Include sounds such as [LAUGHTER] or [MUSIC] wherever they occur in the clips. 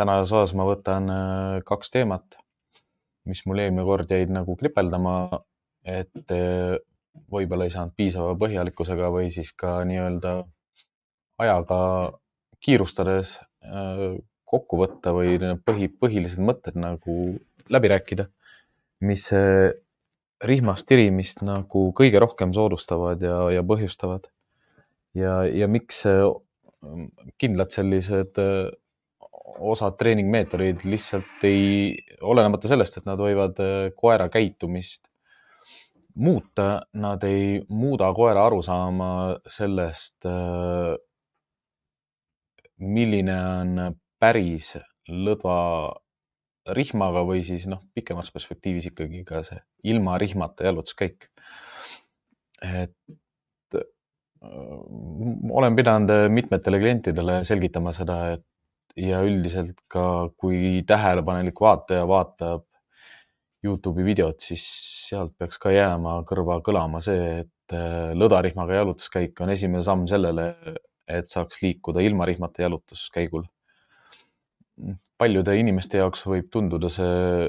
tänases osas ma võtan äh, kaks teemat, mis mul eelmine kord jäid nagu kripeldama, et äh, võib-olla ei saanud piisava põhjalikkusega või siis ka nii-öelda ajaga kiirustades äh, kokku võtta või põhi, põhilised mõtted nagu läbi rääkida, mis rihmast tirimist nagu kõige rohkem soodustavad ja, ja põhjustavad. ja, ja miks kindlad sellised osad treeningmeetodid lihtsalt ei, olenemata sellest, et nad võivad koera käitumist muuta, nad ei muuda koera arusaama sellest, milline on päris lõdva rihmaga või siis noh, pikemas perspektiivis ikkagi ka see ilma rihmata jalutuskäik. et olen pidanud mitmetele klientidele selgitama seda, et ja üldiselt ka, kui tähelepanelik vaataja vaatab Youtube'i videot, siis sealt peaks ka jääma kõrva kõlama see, et lõdarihmaga jalutuskäik on esimene samm sellele, et saaks liikuda ilma rihmata jalutuskäigul paljude inimeste jaoks võib tunduda see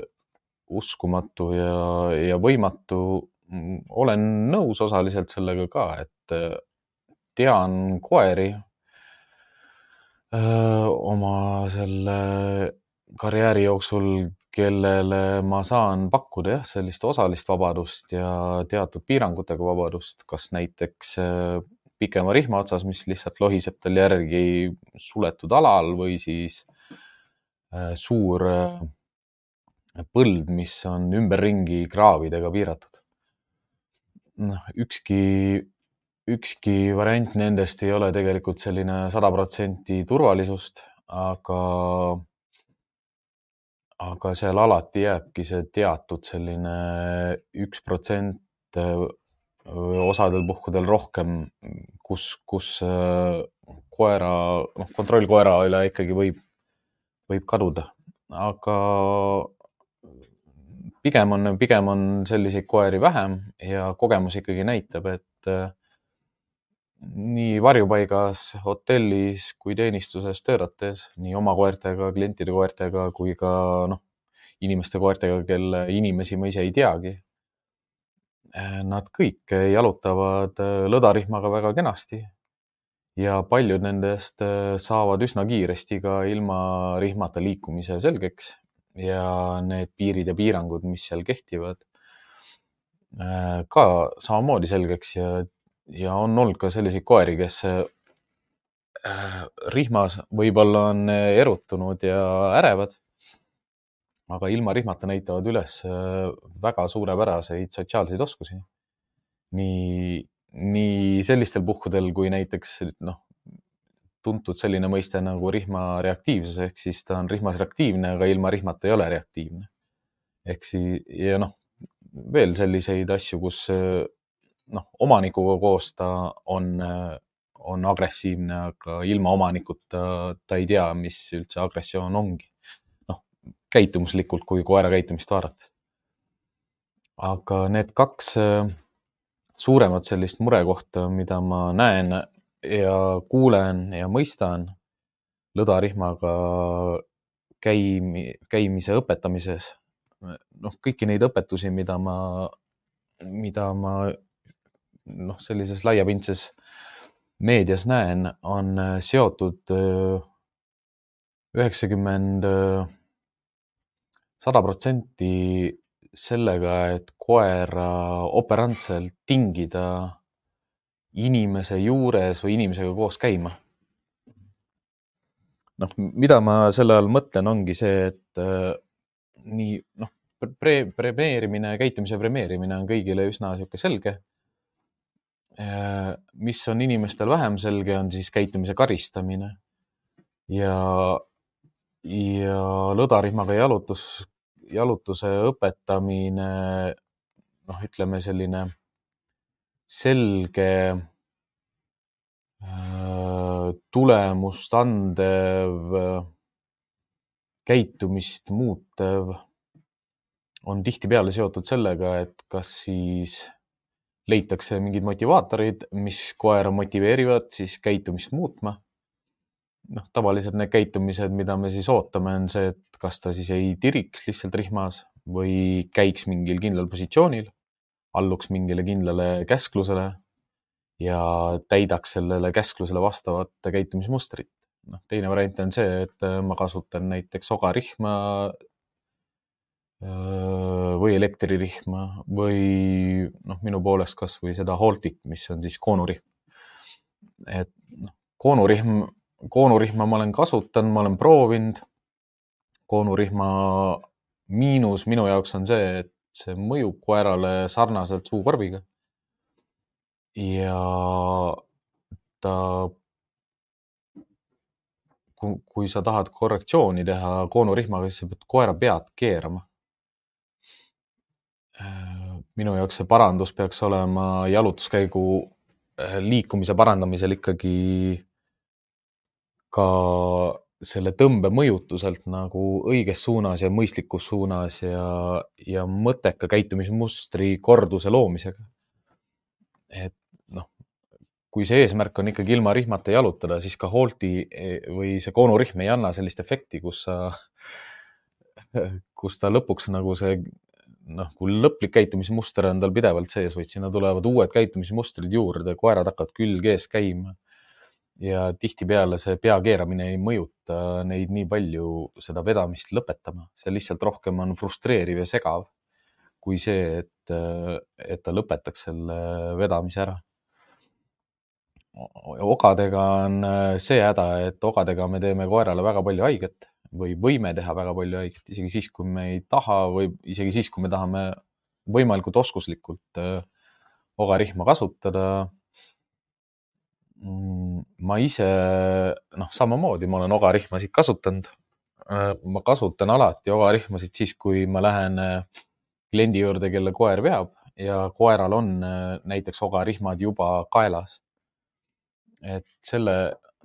uskumatu ja, ja võimatu. olen nõus osaliselt sellega ka, et äh, tean koeri äh, oma selle karjääri jooksul, kellele ma saan pakkuda jah, sellist osalist vabadust ja teatud piirangutega vabadust, kas näiteks äh, pikema rihma otsas, mis lihtsalt lohiseb tal järgi suletud alal või siis Äh, suur äh, põld, mis on ümberringi kraavidega piiratud. noh, ükski, ükski variant nendest ei ole tegelikult selline sada protsenti turvalisust, aga, aga seal alati jääbki see teatud selline üks protsent osadel puhkudel rohkem, kus, kus koera, noh, kontroll koera üle ikkagi võib võib kaduda, aga pigem on, pigem on selliseid koeri vähem ja kogemus ikkagi näitab, et nii varjupaigas, hotellis kui teenistuses töötades, nii oma koertega, klientide koertega kui ka noh, inimeste koertega, kelle inimesi ma ise ei teagi. Äh, nad kõik jalutavad äh, lõdarihmaga väga kenasti ja paljud nendest äh, saavad üsna kiiresti ka ilma rihmata liikumise selgeks ja need piirid ja piirangud, mis seal kehtivad, ka samamoodi selgeks ja, ja on olnud ka selliseid koeri, kes äh, rihmas võib-olla on erutunud ja ärevad, aga ilma rihmata näitavad üles väga suurepäraseid sotsiaalseid oskusi. nii nii sellistel puhkudel, kui näiteks noh, tuntud selline mõiste nagu rihma reaktiivsus ehk siis ta on rihmas reaktiivne, aga ilma rihmata ei ole reaktiivne. ehk siis ja noh, veel selliseid asju, kus noh, omanikuga koos ta on, on agressiivne, aga ilma omanikuta ta ei tea, mis üldse agressioon ongi. noh, käitumuslikult, kui koera käitumist vaadates. aga need kaks suuremat sellist murekohta, mida ma näen ja kuulen ja mõistan lõdarihmaga käimi, käimise õpetamises. noh, kõiki neid õpetusi, mida ma, mida ma noh, sellises laiapindses meedias näen, on seotud üheksakümmend, sada protsenti sellega, et koera operantselt tingida inimese juures või inimesega koos käima. noh, mida ma selle all mõtlen, ongi see, et äh, nii noh pre, premeerimine, käitumise premeerimine on kõigile üsna niisugune selge äh,. Mis on inimestel vähem selge, on siis käitumise karistamine. Ja, ja lõdarihmaga jalutus jalutuse õpetamine, noh, ütleme selline selge äh, tulemust andev, käitumist muutev on tihtipeale seotud sellega, et kas siis leitakse mingid motivaatorid, mis koera motiveerivad siis käitumist muutma. noh, tavaliselt need käitumised, mida me siis ootame, on see, et kas ta siis ei tiriks lihtsalt rihmas või käiks mingil kindlal positsioonil, alluks mingile kindlale käsklusele ja täidaks sellele käsklusele vastavat käitumismustrit. noh, teine variant on see, et ma kasutan näiteks ogarihma või elektririhma või noh, minu poolest kasvõi seda Holtit, mis on siis koonurihm. et noh, koonurihm, koonurihma ma olen kasutanud, ma olen proovinud. koonurihma miinus minu jaoks on see, et see mõjub koerale sarnaselt suukorviga. ja ta, kui sa tahad korrektsiooni teha koonurihmaga, siis sa pead koera pead keerama minu jaoks see parandus peaks olema jalutuskäigu äh, liikumise parandamisel ikkagi ka selle tõmbe mõjutuselt nagu õiges suunas ja mõistlikus suunas ja, ja mõtteka käitumismustri korduse loomisega. et noh, kui see eesmärk on ikkagi ilma rihmata jalutada, siis ka Holti e, või see koonurihm ei anna sellist efekti, kus sa, [LAUGHS] kus ta lõpuks nagu see noh, kui lõplik käitumismuster on tal pidevalt sees, vaid sinna tulevad uued käitumismustrid juurde, koerad hakkavad külg ees käima. ja tihtipeale see pea keeramine ei mõjuta neid nii palju seda vedamist lõpetama, see lihtsalt rohkem on frustreeriv ja segav kui see, et, et ta lõpetaks selle vedamise ära. ogadega on see häda, et ogadega me teeme koerale väga palju haiget või võime teha väga palju haiget, isegi siis, kui me ei taha või isegi siis, kui me tahame võimalikult oskuslikult äh, ogarihma kasutada. Mm, ma ise, noh, samamoodi ma olen ogarihmasid kasutanud. Äh, ma kasutan alati ogarihmasid siis, kui ma lähen äh, kliendi juurde, kelle koer veab ja koeral on näiteks ogarihmad juba kaelas. et selle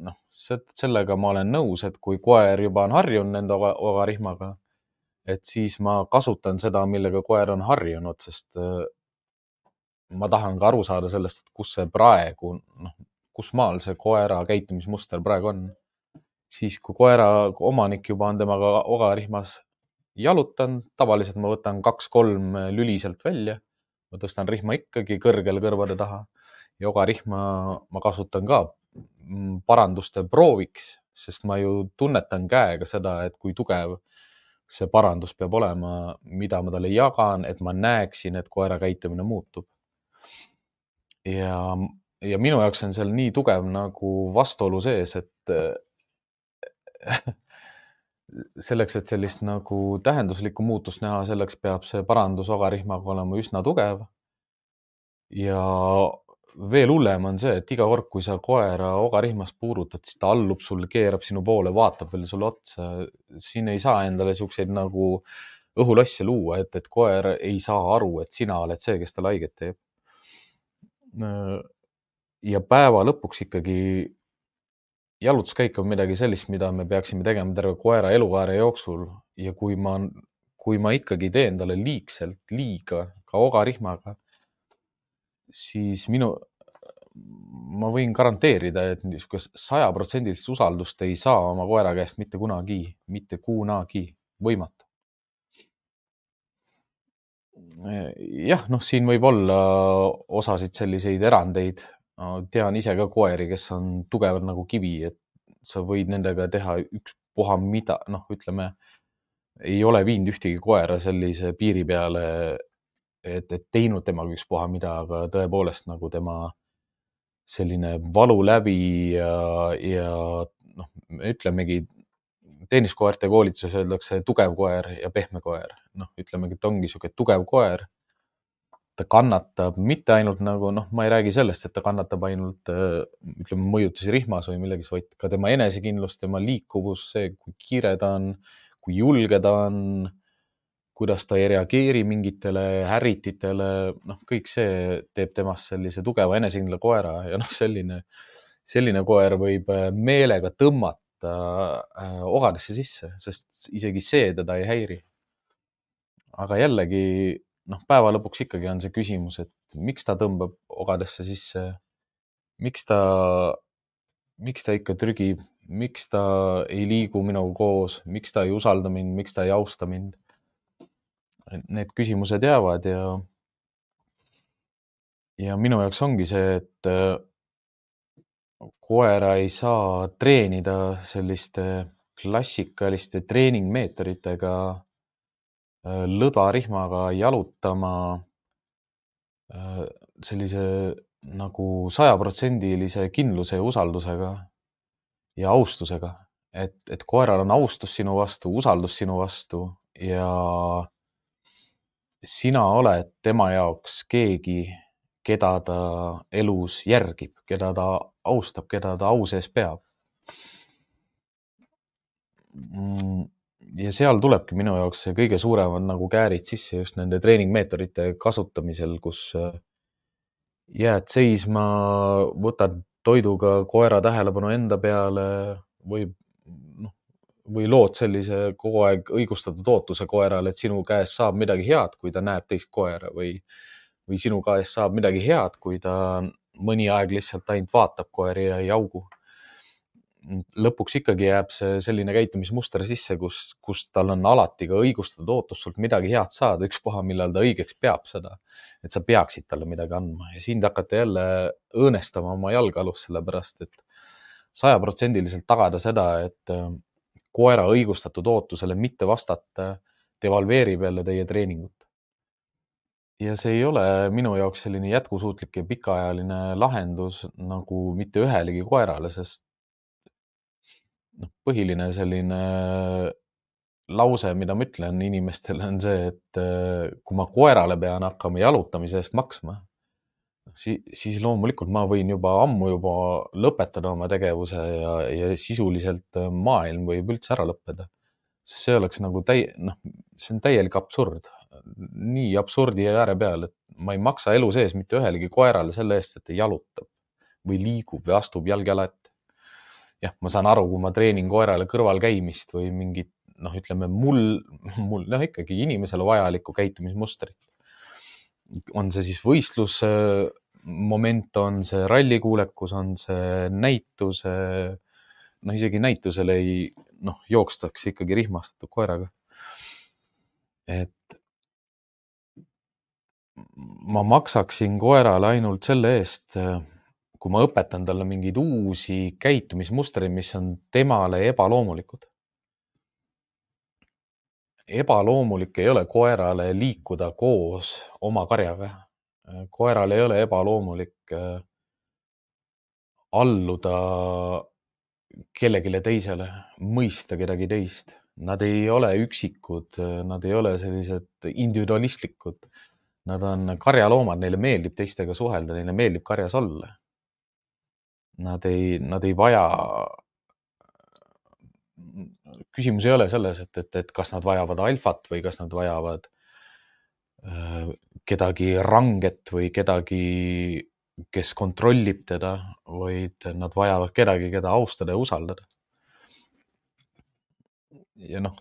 noh, sellega ma olen nõus, et kui koer juba on harjunud nende ogarihmaga, et siis ma kasutan seda, millega koer on harjunud, sest äh, ma tahan ka aru saada sellest, et kus see praegu, noh, kus maal see koera käitumismuster praegu on. siis, kui koera omanik juba on temaga ogarihmas jalutanud, tavaliselt ma võtan kaks-kolm lüli sealt välja, ma tõstan rihma ikkagi kõrgele kõrvade taha ja ogarihma ma kasutan ka paranduste prooviks, sest ma ju tunnetan käega seda, et kui tugev see parandus peab olema, mida ma talle jagan, et ma näeksin, et koera käitumine muutub. ja, ja minu jaoks on seal nii tugev nagu vastuolu sees, et [LAUGHS] selleks, et sellist nagu tähenduslikku muutust näha, selleks peab see parandus ogarihmaga olema üsna tugev. ja veel hullem on see, et iga kord, kui sa koera ogarihmas puurutad, siis ta allub sulle, keerab sinu poole, vaatab veel sulle otsa. siin ei saa endale siukseid nagu õhulosse luua, et, et koer ei saa aru, et sina oled see, kes talle haiget teeb. ja päeva lõpuks ikkagi jalutuskäik on midagi sellist, mida me peaksime tegema terve koera elukaare jooksul ja kui ma, kui ma ikkagi teen talle liigselt liiga ka ogarihmaga siis minu, ma võin garanteerida, et niisugust sajaprotsendilist usaldust ei saa oma koera käest mitte kunagi, mitte kunagi, võimatu. jah, noh, siin võib olla osasid selliseid erandeid. tean ise ka koeri, kes on tugevad nagu kivi, et sa võid nendega teha ükspuha mida, noh, ütleme, ei ole viinud ühtegi koera sellise piiri peale, et, et teinud temaga ükspuha mida, aga tõepoolest nagu tema selline valu läbi ja, ja noh, ütlemegi tenniskoerte koolituses öeldakse tugev koer ja pehme koer, noh, ütlemegi, et ongi niisugune tugev koer. ta kannatab mitte ainult nagu noh, ma ei räägi sellest, et ta kannatab ainult ütleme mõjutusi rihmas või millegi, vaid ka tema enesekindlus, tema liikuvus, see, kui kiire ta on, kui julge ta on kuidas ta ei reageeri mingitele ärrititele, noh, kõik see teeb temast sellise tugeva enesekindla koera ja noh, selline, selline koer võib äh, meelega tõmmata äh, ogadesse sisse, sest isegi see teda ei häiri. aga jällegi noh, päeva lõpuks ikkagi on see küsimus, et miks ta tõmbab ogadesse sisse, miks ta, miks ta ikka trügib, miks ta ei liigu minuga koos, miks ta ei usalda mind, miks ta ei austa mind. Need küsimused jäävad ja, ja minu jaoks ongi see, et äh, koera ei saa treenida selliste klassikaliste treeningmeetoditega äh, lõdvarihmaga jalutama äh, sellise nagu sajaprotsendilise kindluse ja usaldusega ja austusega, et, et koeral on austus sinu vastu, usaldus sinu vastu ja sina oled tema jaoks keegi, keda ta elus järgib, keda ta austab, keda ta au sees peab. Mm, ja seal tulebki minu jaoks see kõige suuremad nagu käärid sisse just nende treeningmeetodite kasutamisel, kus jääd seisma, võtad toiduga koera tähelepanu enda peale või noh, või lood sellise kogu aeg õigustatud ootuse koerale, et sinu käest saab midagi head, kui ta näeb teist koera või, või sinu käest saab midagi head, kui ta mõni aeg lihtsalt ainult vaatab koeri ja ei augu. lõpuks ikkagi jääb see selline käitumismuster sisse, kus, kus tal on alati ka õigustatud ootus sult midagi head saada, ükspuha, millal ta õigeks peab seda et sa peaksid talle midagi andma ja sind hakata jälle õõnestama oma jalgealust, sellepärast et sajaprotsendiliselt tagada seda, et koera õigustatud ootusele mitte vastata devalveerib jälle teie treeningut. ja see ei ole minu jaoks selline jätkusuutlik ja pikaajaline lahendus nagu mitte ühelegi koerale, sest noh, põhiline selline lause, mida ma ütlen inimestele, on see, et äh, kui ma koerale pean hakkama jalutamise eest maksma, siis, siis loomulikult ma võin juba ammu juba lõpetada oma tegevuse ja, ja sisuliselt äh, maailm võib üldse ära lõppeda. sest see oleks nagu täi-, noh, see on täielik absurd, nii absurdi ääre peal, et ma ei maksa elu sees mitte ühelegi koerale selle eest, et ta jalutab või liigub või astub jalg jala ette. jah, ma saan aru, kui ma treenin koerale kõrvalkäimist või mingit noh, ütleme mul, mul noh, ikkagi inimesele vajalikku käitumismustrit. on see siis võistluse moment, on see rallikuulekus, on see näituse, noh, isegi näitusel ei noh, jookstakse ikkagi rihmastatud koeraga. et ma maksaksin koerale ainult selle eest, kui ma õpetan talle mingeid uusi käitumismustreid, mis on temale ebaloomulikud ebaloomulik ei ole koerale liikuda koos oma karjaga. Koeral ei ole ebaloomulik äh, alluda kellelegi teisele, mõista kedagi teist. Nad ei ole üksikud, nad ei ole sellised individualistlikud. Nad on karjaloomad, neile meeldib teistega suhelda, neile meeldib karjas olla. Nad ei, nad ei vaja küsimus ei ole selles, et, et, et kas nad vajavad alfat või kas nad vajavad äh, kedagi ranget või kedagi, kes kontrollib teda, vaid nad vajavad kedagi, keda austada ja usaldada. ja noh,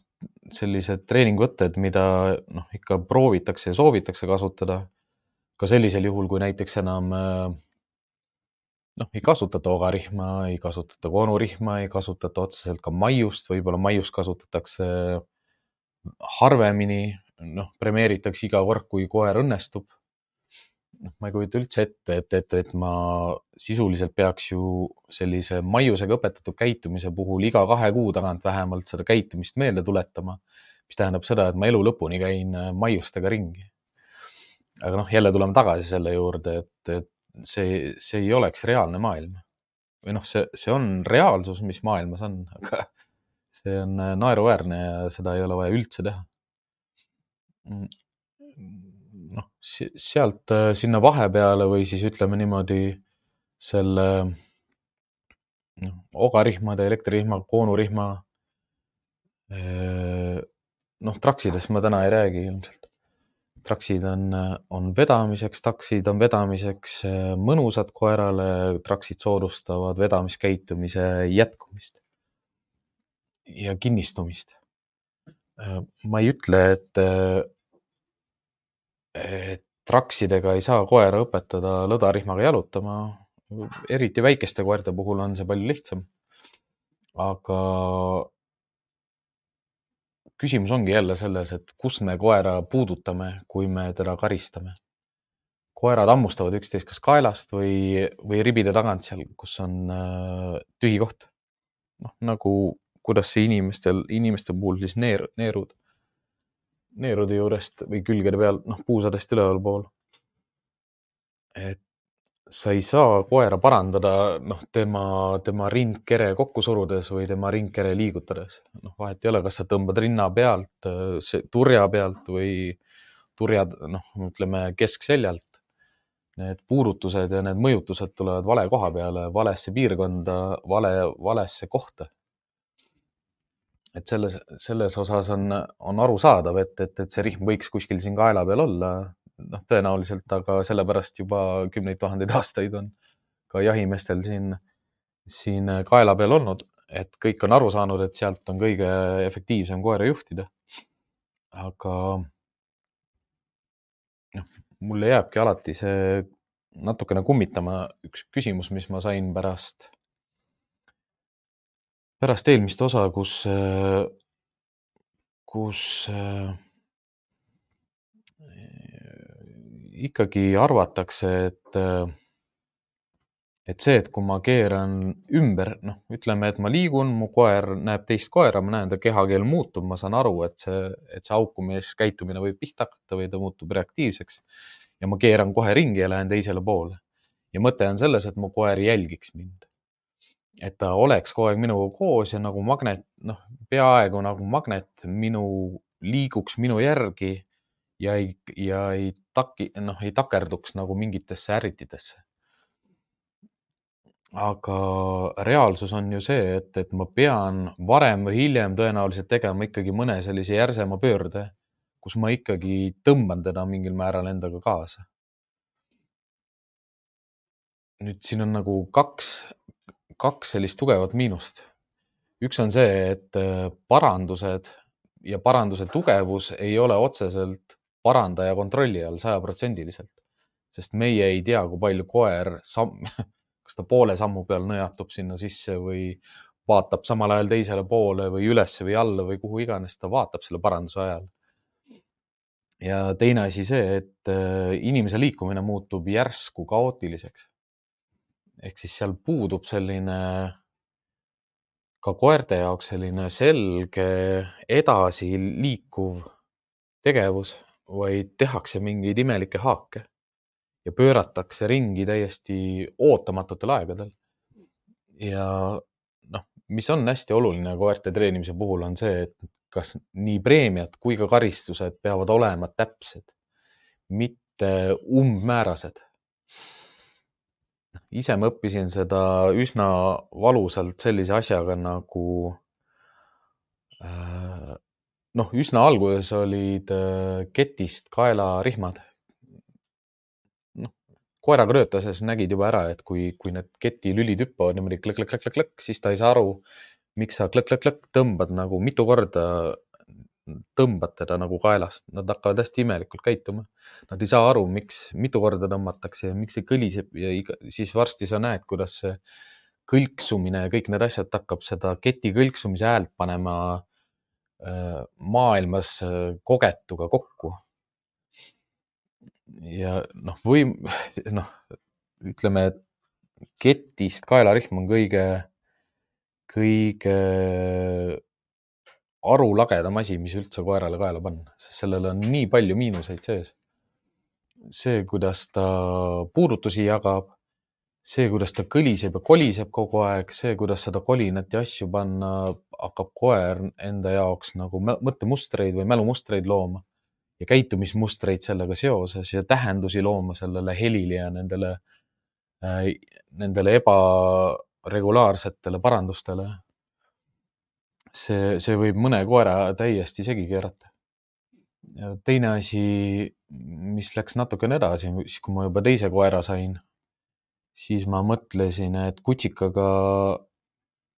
sellised treeningvõtted, mida noh, ikka proovitakse ja soovitakse kasutada ka sellisel juhul, kui näiteks enam äh, noh, ei kasutata ogarihma, ei kasutata koonurihma, ei kasutata otseselt ka maiust, võib-olla maiust kasutatakse harvemini, noh, premeeritakse iga kord, kui koer õnnestub. noh, ma ei kujuta üldse ette, et, et, et ma sisuliselt peaks ju sellise maiusega õpetatud käitumise puhul iga kahe kuu tagant vähemalt seda käitumist meelde tuletama, mis tähendab seda, et ma elu lõpuni käin maiustega ringi. aga noh, jälle tuleme tagasi selle juurde, et, et see, see ei oleks reaalne maailm. või noh, see, see on reaalsus, mis maailmas on, aga [LAUGHS] see on äh, naeruväärne ja seda ei ole vaja üldse teha. Mm, noh, sealt äh, sinna vahepeale või siis ütleme niimoodi selle noh, ogarihmade, elektririhma, koonurihma. Äh, noh, traksidest ma täna ei räägi ilmselt traksid on, on vedamiseks, taksid on vedamiseks äh, mõnusad koerale, traksid soodustavad vedamiskäitumise jätkumist ja kinnistumist. Ma ei ütle, et, et traksidega ei saa koera õpetada lõdarihmaga jalutama. eriti väikeste koerte puhul on see palju lihtsam. aga küsimus ongi jälle selles, et kus me koera puudutame, kui me teda karistame. koerad hammustavad üksteist kas kaelast või, või ribide tagant seal, kus on äh, tühi koht. noh, nagu kuidas see inimestel, inimeste puhul siis neer, neerud, neerude juurest või külgede peal, noh, puusadest ülevalpool. et sa ei saa koera parandada, noh, tema, tema rindkere kokku surudes või tema rindkere liigutades. noh, vahet ei ole, kas sa tõmbad rinna pealt, turja pealt või turja, noh, ütleme keskseljalt. Need puudutused ja need mõjutused tulevad vale koha peale, valesse piirkonda, vale, valesse kohta. Et selles, selles osas on, on arusaadav, et, et, et see rihm võiks kuskil siin kaela peal olla noh, tõenäoliselt, aga sellepärast juba kümneid tuhandeid aastaid on ka jahimeestel siin, siin kaela peal olnud, et kõik on aru saanud, et sealt on kõige efektiivsem koera juhtida. aga noh, mulle jääbki alati see natukene kummitama üks küsimus, mis ma sain pärast, pärast eelmist osa, kus, kus ikkagi arvatakse, et, et see, et kui ma keeran ümber, noh, ütleme, et ma liigun, mu koer näeb teist koera, ma näen, ta kehakeel muutub, ma saan aru, et see, et see haukumiskäitumine võib pihta hakata või ta muutub reaktiivseks. ja ma keeran kohe ringi ja lähen teisele poole. ja mõte on selles, et mu koer jälgiks mind. Et ta oleks kogu aeg minuga koos ja nagu magnet, noh, peaaegu nagu magnet minu, liiguks minu järgi ja ei, ja ei taki-, noh, ei takerduks nagu mingitesse ärrititesse. aga reaalsus on ju see, et, et ma pean varem või hiljem tõenäoliselt tegema ikkagi mõne sellise järsema pöörde, kus ma ikkagi tõmban teda mingil määral endaga kaasa. nüüd siin on nagu kaks, kaks sellist tugevat miinust. üks on see, et äh, parandused ja paranduse tugevus ei ole otseselt parandaja kontrolli all sajaprotsendiliselt, sest meie ei tea, kui palju koer samm, [LAUGHS] kas ta poole sammu peal nõjatub sinna sisse või vaatab samal ajal teisele poole või ülesse või alla või kuhu iganes ta vaatab selle paranduse ajal. ja teine asi see, et äh, inimese liikumine muutub järsku kaootiliseks. Ehk siis seal puudub selline ka koerte jaoks selline selge edasi liikuv tegevus vaid tehakse mingeid imelikke haake ja pööratakse ringi täiesti ootamatutel aegadel. ja noh, mis on hästi oluline koerte treenimise puhul, on see, et kas nii preemiad kui ka karistused peavad olema täpsed, mitte umbmäärased. Ise ma õppisin seda üsna valusalt sellise asjaga nagu äh, noh, üsna alguses olid äh, ketist kaelarihmad. noh, koeraga töötades nägid juba ära, et kui, kui need keti lülid hüppavad niimoodi klõkk-klõkk-klõkk-klõkk, siis ta ei saa aru, miks sa klõkk-klõkk-klõkk tõmbad nagu mitu korda, tõmbad teda nagu kaelast, nad hakkavad hästi imelikult käituma. Nad ei saa aru, miks, mitu korda tõmmatakse ja miks see kõliseb ja iga, siis varsti sa näed, kuidas see kõlksumine ja kõik need asjad hakkab seda keti kõlksumise häält panema Äh, maailmas äh, kogetuga kokku. ja noh, või noh, ütleme, et ketist kaelarihm on kõige, kõige arulagedam asi, mis üldse koerale kaela panna, sest sellel on nii palju miinuseid sees. see, kuidas ta puudutusi jagab, see, kuidas ta kõliseb ja koliseb kogu aeg, see, kuidas seda kolinat ja asju panna, hakkab koer enda jaoks nagu mõttemustreid või mälumustreid looma ja käitumismustreid sellega seoses ja tähendusi looma sellele helile ja nendele äh,, nendele ebaregulaarsetele parandustele. See, see võib mõne koera täiesti segi keerata. teine asi, mis läks natukene edasi, siis kui ma juba teise koera sain siis ma mõtlesin, et kutsikaga,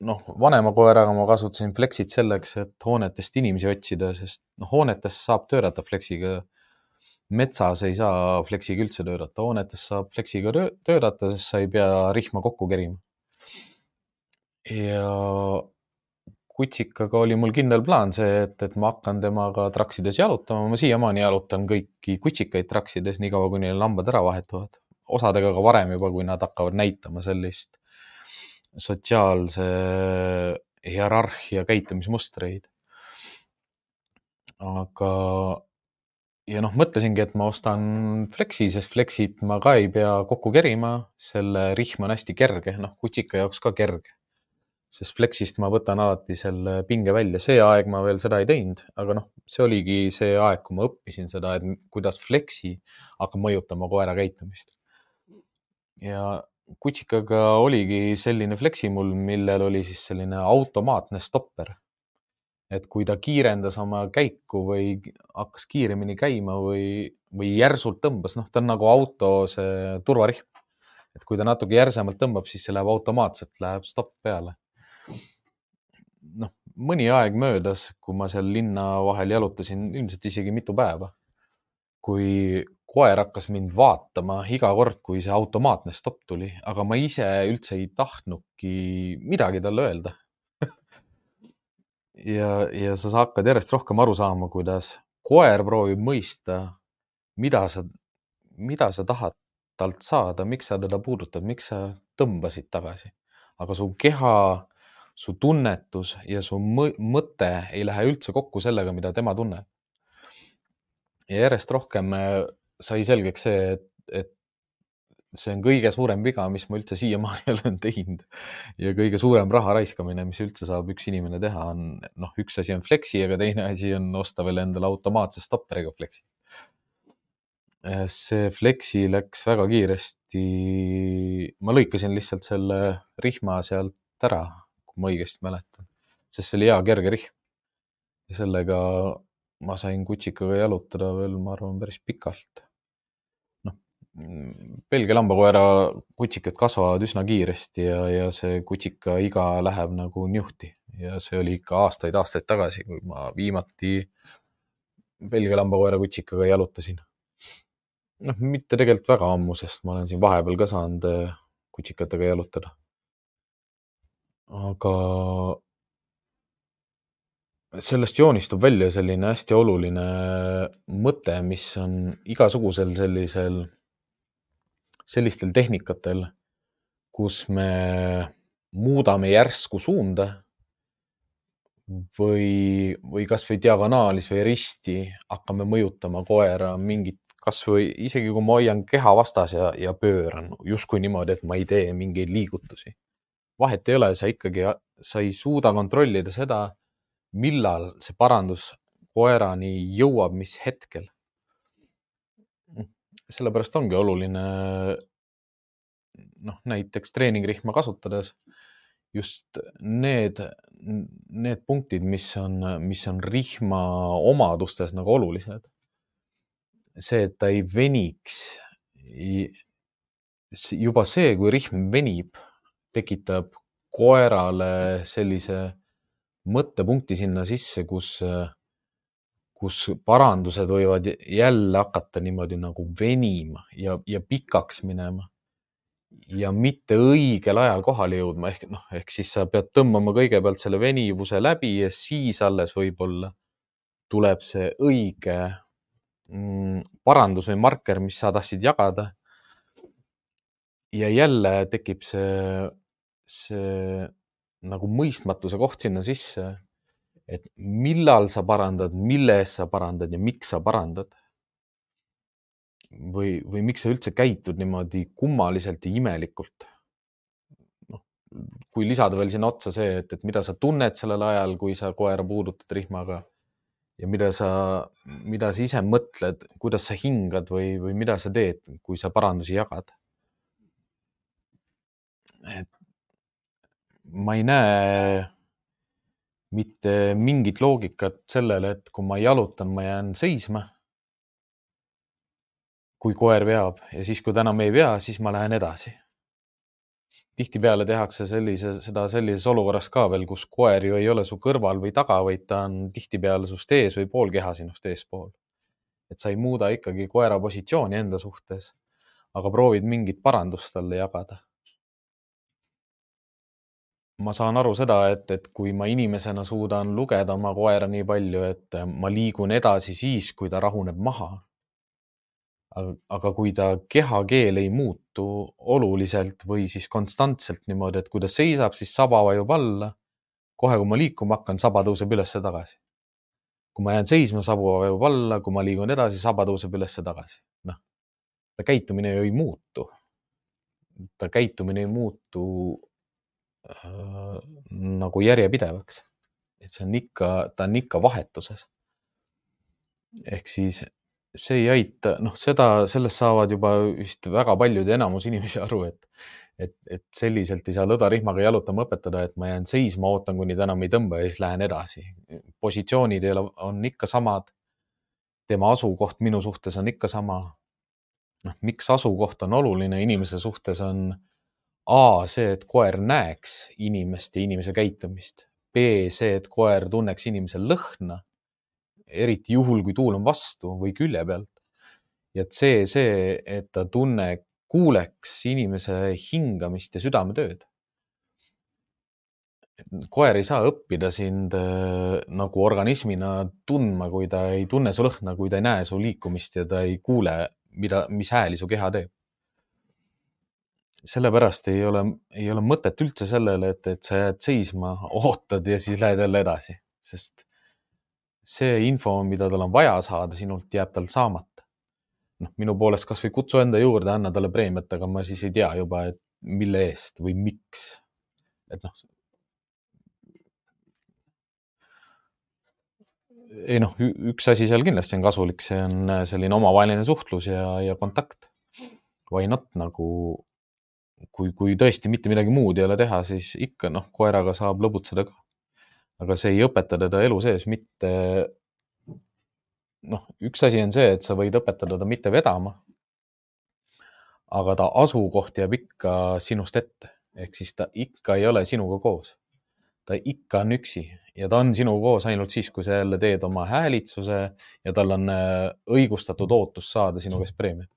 noh, vanema koeraga ma kasutasin Flexit selleks, et hoonetest inimesi otsida, sest noh, hoonetes saab töötada Flexiga. metsas ei saa Flexiga üldse töötada, hoonetes saab Flexiga töötada, sest sa ei pea rihma kokku kerima. ja kutsikaga oli mul kindel plaan see, et, et ma hakkan temaga traksides jalutama, ma siiamaani jalutan kõiki kutsikaid traksides, niikaua kuni neil lambad ära vahetuvad. osadega ka varem juba, kui nad hakkavad näitama sellist sotsiaalse hierarhia käitumismustreid. aga, ja noh, mõtlesingi, et ma ostan Flexi, sest Flexit ma ka ei pea kokku kerima, selle rihm on hästi kerge, noh, kutsika jaoks ka kerge. Sest Flexist ma võtan alati selle pinge välja, see aeg ma veel seda ei teinud, aga noh, see oligi see aeg, kui ma õppisin seda, et kuidas Flexi hakkab mõjutama koera käitumist. ja kutsikaga oligi selline Flexi mul, millel oli siis selline automaatne stopper et kui ta kiirendas oma käiku või hakkas kiiremini käima või, või järsult tõmbas, noh, ta on nagu auto see turvarihm. et kui ta natuke järsemalt tõmbab, siis see läheb automaatselt, läheb stopp peale. Noh, mõni aeg möödas, kui ma seal linna vahel jalutasin, ilmselt isegi mitu päeva. kui koer hakkas mind vaatama iga kord, kui see automaatne stopp tuli, aga ma ise üldse ei tahtnudki midagi talle öelda [LAUGHS] ja, ja sa hakkad järjest rohkem aru saama, kuidas koer proovib mõista, mida sa, mida sa tahad talt saada, miks sa teda puudutad, miks sa tõmbasid tagasi. aga su keha, su tunnetus ja su mõte ei lähe üldse kokku sellega, mida tema tunneb. ja järjest rohkem äh, sai selgeks see, et, et see on kõige suurem viga, mis ma üldse siiamaani [LAUGHS] olen teinud ja kõige suurem raha raiskamine, mis üldse saab üks inimene teha, on noh, üks asi on Flexi, aga teine asi on osta veel endale automaatse stopperiga Flexi. see Flexi läks väga kiiresti. ma lõikasin lihtsalt selle rihma sealt ära, kui ma õigesti mäletan, sest see oli hea kerge rihm. ja sellega ma sain kutsikaga jalutada veel, ma arvan, päris pikalt Belgia lambakoera kutsikad kasvavad üsna kiiresti ja, ja see kutsika iga läheb nagu niuhti ja see oli ikka aastaid-aastaid tagasi, kui ma viimati Belgia lambakoera kutsikaga jalutasin. noh, mitte tegelikult väga ammu, sest ma olen siin vahepeal ka saanud äh, kutsikatega jalutada. Aga sellest joonistub välja selline hästi oluline mõte, mis on igasugusel sellisel sellistel tehnikatel, kus me muudame järsku suunda või, või kasvõi diagonaalis või risti hakkame mõjutama koera mingit, kasvõi isegi kui ma hoian keha vastas ja, ja pööran justkui niimoodi, et ma ei tee mingeid liigutusi. Vahet ei ole, sa ikkagi, sa ei suuda kontrollida seda, millal see parandus koerani jõuab, mis hetkel sellepärast ongi oluline noh, näiteks treeningrihma kasutades just need, need punktid, mis on, mis on rihma omadustes nagu olulised. see, et ta ei veniks. juba see, kui rihm venib, tekitab koerale sellise mõttepunkti sinna sisse, kus kus parandused võivad jälle hakata niimoodi nagu venima ja, ja pikaks minema ja mitte õigel ajal kohale jõudma, ehk noh, ehk siis sa pead tõmbama kõigepealt selle venivuse läbi ja siis alles võib-olla tuleb see õige mm, parandus või marker, mis sa tahtsid jagada. ja jälle tekib see, see nagu mõistmatuse koht sinna sisse et millal sa parandad, mille eest sa parandad ja miks sa parandad. või, või miks sa üldse käitud niimoodi kummaliselt ja imelikult. noh, kui lisada veel sinna otsa see, et, et mida sa tunned sellel ajal, kui sa koera puudutad rihmaga ja mida sa, mida sa ise mõtled, kuidas sa hingad või, või mida sa teed, kui sa parandusi jagad. et ma ei näe mitte mingit loogikat sellele, et kui ma jalutan, ma jään seisma. kui koer veab ja siis, kui ta enam ei vea, siis ma lähen edasi. tihtipeale tehakse sellise, seda sellises olukorras ka veel, kus koer ju ei ole su kõrval või taga, vaid ta on tihtipeale sinust ees või pool keha sinust eespool. et sa ei muuda ikkagi koera positsiooni enda suhtes, aga proovid mingit parandust talle jagada ma saan aru seda, et, et kui ma inimesena suudan lugeda oma koera nii palju, et ma liigun edasi siis, kui ta rahuneb maha. aga, kui ta kehakeel ei muutu oluliselt või siis konstantselt niimoodi, et kui ta seisab, siis saba vajub alla. kohe, kui ma liikuma hakkan, saba tõuseb ülesse tagasi. kui ma jään seisma, sabu vajub alla, kui ma liigun edasi, saba tõuseb ülesse tagasi. noh, ta käitumine ju ei muutu. ta käitumine ei muutu nagu järjepidevaks. et see on ikka, ta on ikka vahetuses. ehk siis see ei aita, noh, seda, sellest saavad juba vist väga paljud ja enamus inimesi aru, et, et, et selliselt ei saa lõdarihmaga jalutama õpetada, et ma jään seisma, ootan, kuni ta enam ei tõmba ja siis lähen edasi. positsioonid ei ole, on ikka samad. tema asukoht minu suhtes on ikka sama. noh, miks asukoht on oluline inimese suhtes on A see, et koer näeks inimest ja inimese käitumist. B see, et koer tunneks inimese lõhna, eriti juhul, kui tuul on vastu või külje pealt. ja C see, et ta tunne, kuuleks inimese hingamist ja südametööd. koer ei saa õppida sind äh, nagu organismina tundma, kui ta ei tunne su lõhna, kui ta ei näe su liikumist ja ta ei kuule, mida, mis hääli su keha teeb sellepärast ei ole, ei ole mõtet üldse sellele, et, et sa jääd seisma, [LAUGHS] ootad ja siis lähed jälle edasi, sest see info, mida tal on vaja saada sinult, jääb tal saamata. noh, minu poolest kasvõi kutsu enda juurde, anna talle preemiat, aga ma siis ei tea juba, et mille eest või miks. et noh. ei noh, üks asi seal kindlasti on kasulik, see on selline omavaheline suhtlus ja, ja kontakt. Why not nagu kui, kui tõesti mitte midagi muud ei ole teha, siis ikka noh, koeraga saab lõbutseda ka. aga see ei õpeta teda elu sees mitte. noh, üks asi on see, et sa võid õpetada ta mitte vedama. aga ta asukoht jääb ikka sinust ette, ehk siis ta ikka ei ole sinuga koos. ta ikka on üksi ja ta on sinuga koos ainult siis, kui sa jälle teed oma häälitsuse ja tal on äh, õigustatud ootus saada sinu käest preemiat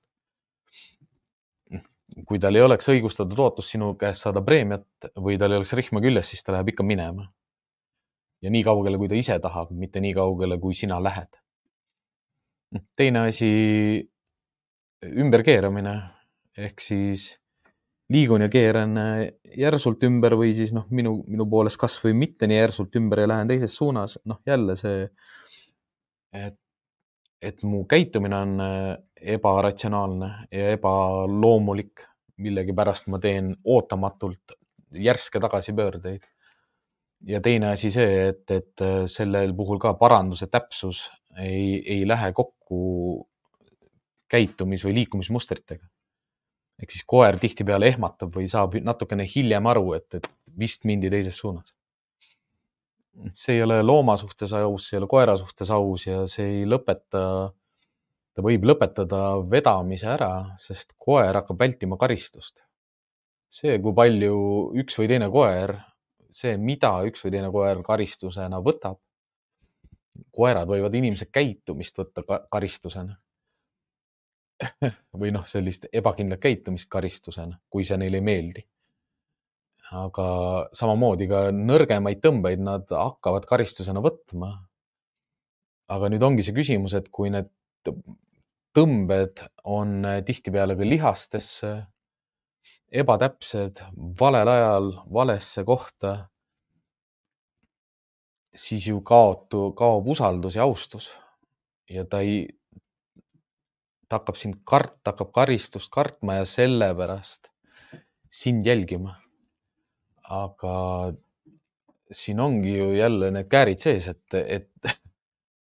kui tal ei oleks õigustatud ootus sinu käest saada preemiat või tal ei oleks rihma küljes, siis ta läheb ikka minema. ja nii kaugele, kui ta ise tahab, mitte nii kaugele, kui sina lähed. teine asi, ümberkeeramine ehk siis liigun ja keeran järsult ümber või siis noh, minu, minu poolest kasvõi mitte nii järsult ümber ja lähen teises suunas, noh jälle see, et et mu käitumine on äh, ebaratsionaalne ja ebaloomulik. Millegipärast ma teen ootamatult järske tagasipöördeid. ja teine asi see, et, et äh, sellel puhul ka paranduse täpsus ei, ei lähe kokku käitumis- või liikumismustritega. ehk siis koer tihtipeale ehmatab või saab natukene hiljem aru, et, et vist mindi teises suunas see ei ole looma suhtes aus, see ei ole koera suhtes aus ja see ei lõpeta, ta võib lõpetada vedamise ära, sest koer hakkab vältima karistust. see, kui palju üks või teine koer, see, mida üks või teine koer karistusena võtab. koerad võivad inimese käitumist võtta karistusena [LAUGHS] või noh, sellist ebakindlat käitumist karistusena, kui see neile ei meeldi aga samamoodi ka nõrgemaid tõmbeid nad hakkavad karistusena võtma. aga nüüd ongi see küsimus, et kui need tõmbed on tihtipeale ka lihastesse, ebatäpsed, valel ajal, valesse kohta, siis ju kaotu, kaob usaldus ja austus. Ja ta ei, ta hakkab sind kart-, hakkab karistust kartma ja sellepärast sind jälgima. Aga siin ongi ju jälle need käärid sees, et, et [LAUGHS]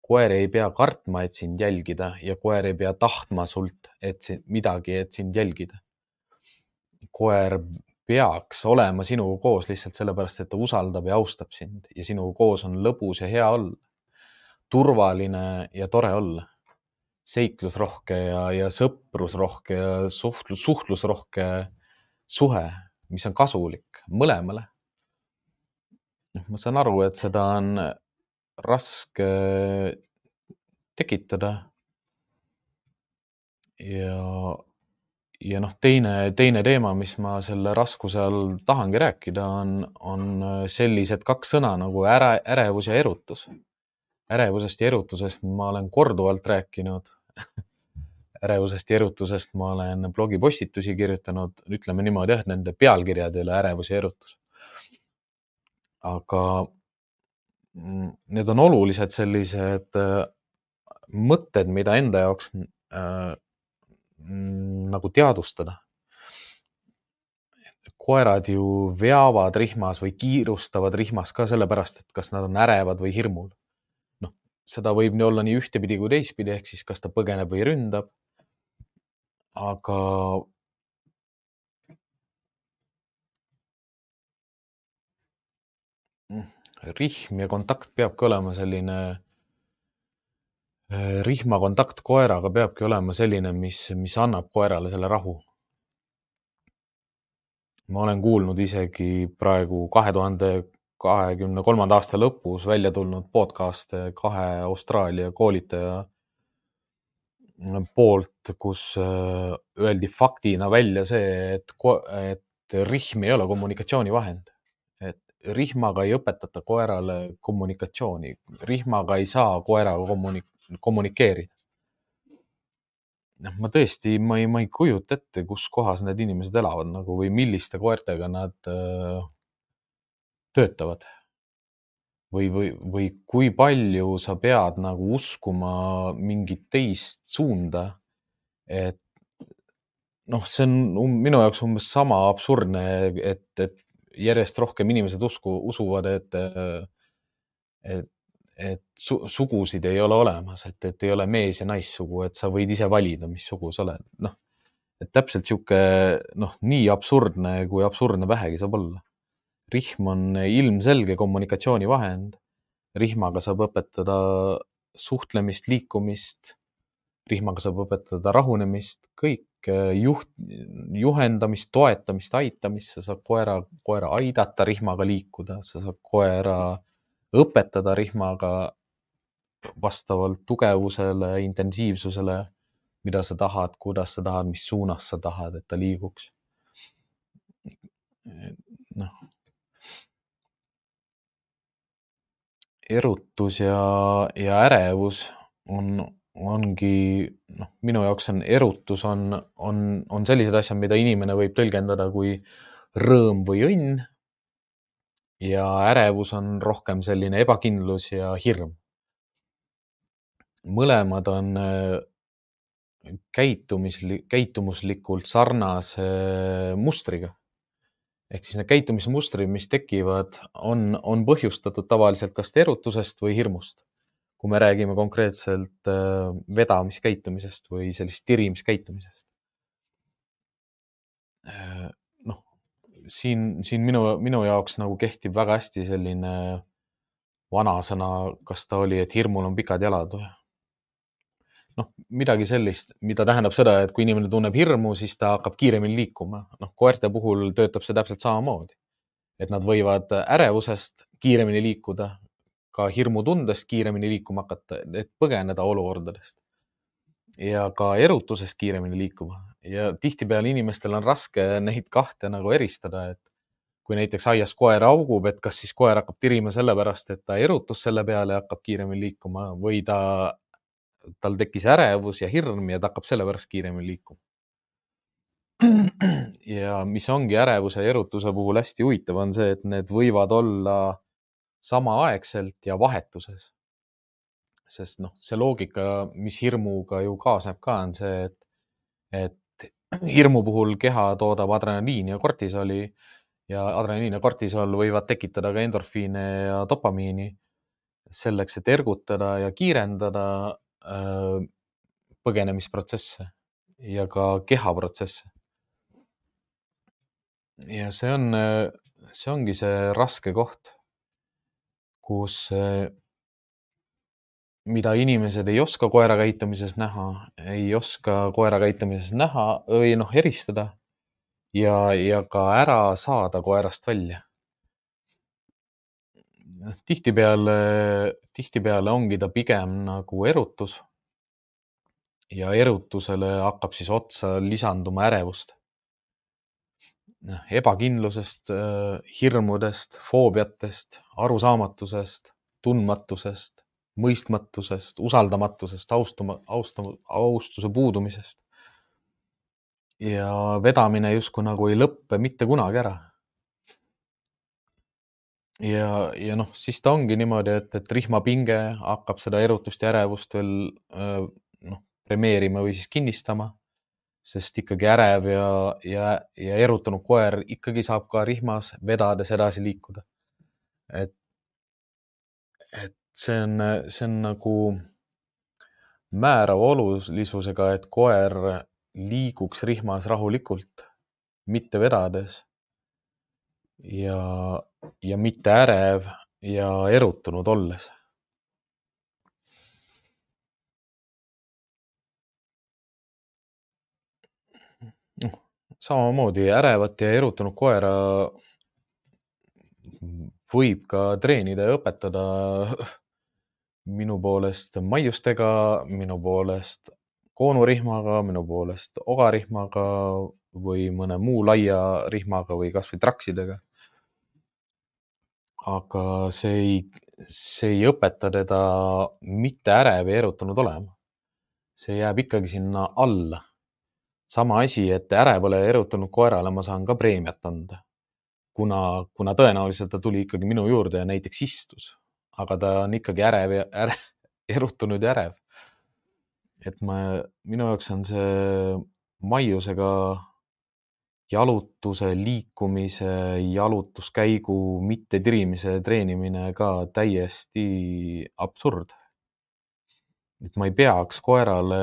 koer ei pea kartma, et sind jälgida ja koer ei pea tahtma sult, et midagi, et sind jälgida. koer peaks olema sinuga koos lihtsalt sellepärast, et ta usaldab ja austab sind ja sinuga koos on lõbus ja hea olla. turvaline ja tore olla. seiklusrohke ja, ja sõprusrohke ja suhtlus, suhtlusrohke suhe mis on kasulik mõlemale. noh, ma saan aru, et seda on raske tekitada. ja, ja noh, teine, teine teema, mis ma selle raskuse all tahangi rääkida, on, on sellised kaks sõna nagu äre, ärevus ja erutus. ärevusest ja erutusest ma olen korduvalt rääkinud ärevusest ja erutusest ma olen blogipostitusi kirjutanud, ütleme niimoodi jah, nende pealkirjad ei ole ärevus ja erutus. aga need on olulised sellised äh, mõtted, mida enda jaoks äh, nagu teadvustada. koerad ju veavad rihmas või kiirustavad rihmas ka sellepärast, et kas nad on ärevad või hirmul. noh, seda võib nii olla nii ühtepidi kui teistpidi, ehk siis kas ta põgeneb või ründab aga rihm ja kontakt peabki olema selline, äh, rihma kontakt koeraga peabki olema selline, mis, mis annab koerale selle rahu. ma olen kuulnud isegi praegu kahe tuhande kahekümne kolmanda aasta lõpus välja tulnud podcast'e kahe Austraalia koolitaja poolt, kus äh, öeldi faktina välja see, et, et rihm ei ole kommunikatsioonivahend. Rihmaga ei õpetata koerale kommunikatsiooni, rihmaga ei saa koeraga kommunik-, kommunikeerida. noh, ma tõesti, ma ei, ma ei kujuta ette, kus kohas need inimesed elavad nagu või milliste koertega nad öö, äh, töötavad või, või, või kui palju sa pead nagu uskuma mingit teist suunda. et noh, see on um, minu jaoks umbes sama absurdne, et, et järjest rohkem inimesed usku, usuvad, et, et, et su, sugusid ei ole olemas, et, et ei ole mees ja naissugu, et sa võid ise valida, mis sugu sa oled, noh. et täpselt sihuke noh, nii absurdne, kui absurdne vähegi saab olla rihm on ilmselge kommunikatsioonivahend. rihmaga saab õpetada suhtlemist, liikumist. rihmaga saab õpetada rahunemist, kõik juht, juhendamist, toetamist, aitamist, sa saad koera, koera aidata rihmaga liikuda, sa saad koera õpetada rihmaga vastavalt tugevusele, intensiivsusele, mida sa tahad, kuidas sa tahad, mis suunas sa tahad, et ta liiguks. noh, erutus ja, ja ärevus on, ongi noh, minu jaoks on erutus on, on, on sellised asjad, mida inimene võib tõlgendada kui rõõm või õnn. ja ärevus on rohkem selline ebakindlus ja hirm. mõlemad on äh, käitumisli-, käitumuslikult sarnase mustriga ehk siis need käitumismustrid, mis tekivad, on, on põhjustatud tavaliselt kas erutusest või hirmust. Kui me räägime konkreetselt äh, vedamiskäitumisest või sellist tirimiskäitumisest. Äh, noh, siin, siin minu, minu jaoks nagu kehtib väga hästi selline vanasõna, kas ta oli, et hirmul on pikad jalad või noh, midagi sellist, mida tähendab seda, et kui inimene tunneb hirmu, siis ta hakkab kiiremini liikuma. noh, koerte puhul töötab see täpselt samamoodi. et nad võivad ärevusest kiiremini liikuda, ka hirmutundest kiiremini liikuma hakata, et põgeneda olukordadest. ja ka erutusest kiiremini liikuma ja tihtipeale inimestel on raske neid kahte nagu eristada, et kui näiteks aias koer augub, et kas siis koer hakkab tirima sellepärast, et ta erutus selle peale ja hakkab kiiremini liikuma või ta tal tekkis ärevus ja hirm ja ta hakkab sellepärast kiiremini liikuma. ja mis ongi ärevuse ja erutuse puhul hästi huvitav, on see, et need võivad olla samaaegselt ja vahetuses. sest noh, see loogika, mis hirmuga ju kaasneb ka, on see, et, et [CLEARS THROAT] hirmu puhul keha toodab adrenaliini ja kortisoli ja adrenaliin ja kortisol võivad tekitada ka endorfiine ja dopamiini selleks, et ergutada ja kiirendada Äh, põgenemisprotsesse ja ka kehaprotsesse. ja see on, see ongi see raske koht, kus, mida inimesed ei oska koera käitumises näha, ei oska koera käitumises näha või noh, eristada ja, ja ka ära saada koerast välja tihtipeale, tihtipeale ongi ta pigem nagu erutus. ja erutusele hakkab siis otsa lisanduma ärevust. Noh, ebakindlusest, hirmudest, foobiatest, arusaamatusest, tundmatusest, mõistmatusest, usaldamatusest, austama, austama, austuse puudumisest. ja vedamine justkui nagu ei lõppe mitte kunagi ära ja, ja noh, siis ta ongi niimoodi, et, et rihmapinge hakkab seda erutust ja ärevust veel noh, premeerima või siis kinnistama, sest ikkagi ärev ja, ja, ja erutunud koer ikkagi saab ka rihmas vedades edasi liikuda. et, et see on, see on nagu määrava olulisusega, et koer liiguks rihmas rahulikult, mitte vedades ja, ja mitte ärev ja erutunud olles. Noh, samamoodi ärevat ja erutunud koera võib ka treenida ja õpetada minu poolest maiustega, minu poolest koonurihmaga, minu poolest ogarihmaga või mõne muu laia rihmaga või kasvõi traksidega aga see ei, see ei õpeta teda mitte ärev ja erutunud olema. see jääb ikkagi sinna alla. Sama asi, et ärevale ja erutunud koerale ma saan ka preemiat anda. kuna, kuna tõenäoliselt ta tuli ikkagi minu juurde ja näiteks istus, aga ta on ikkagi ärev ja [LAUGHS] ärev, erutunud ja ärev. et ma, minu jaoks on see maiusega jalutuse, liikumise, jalutuskäigu mittetirimise treenimine ka täiesti absurd. Et ma ei peaks koerale,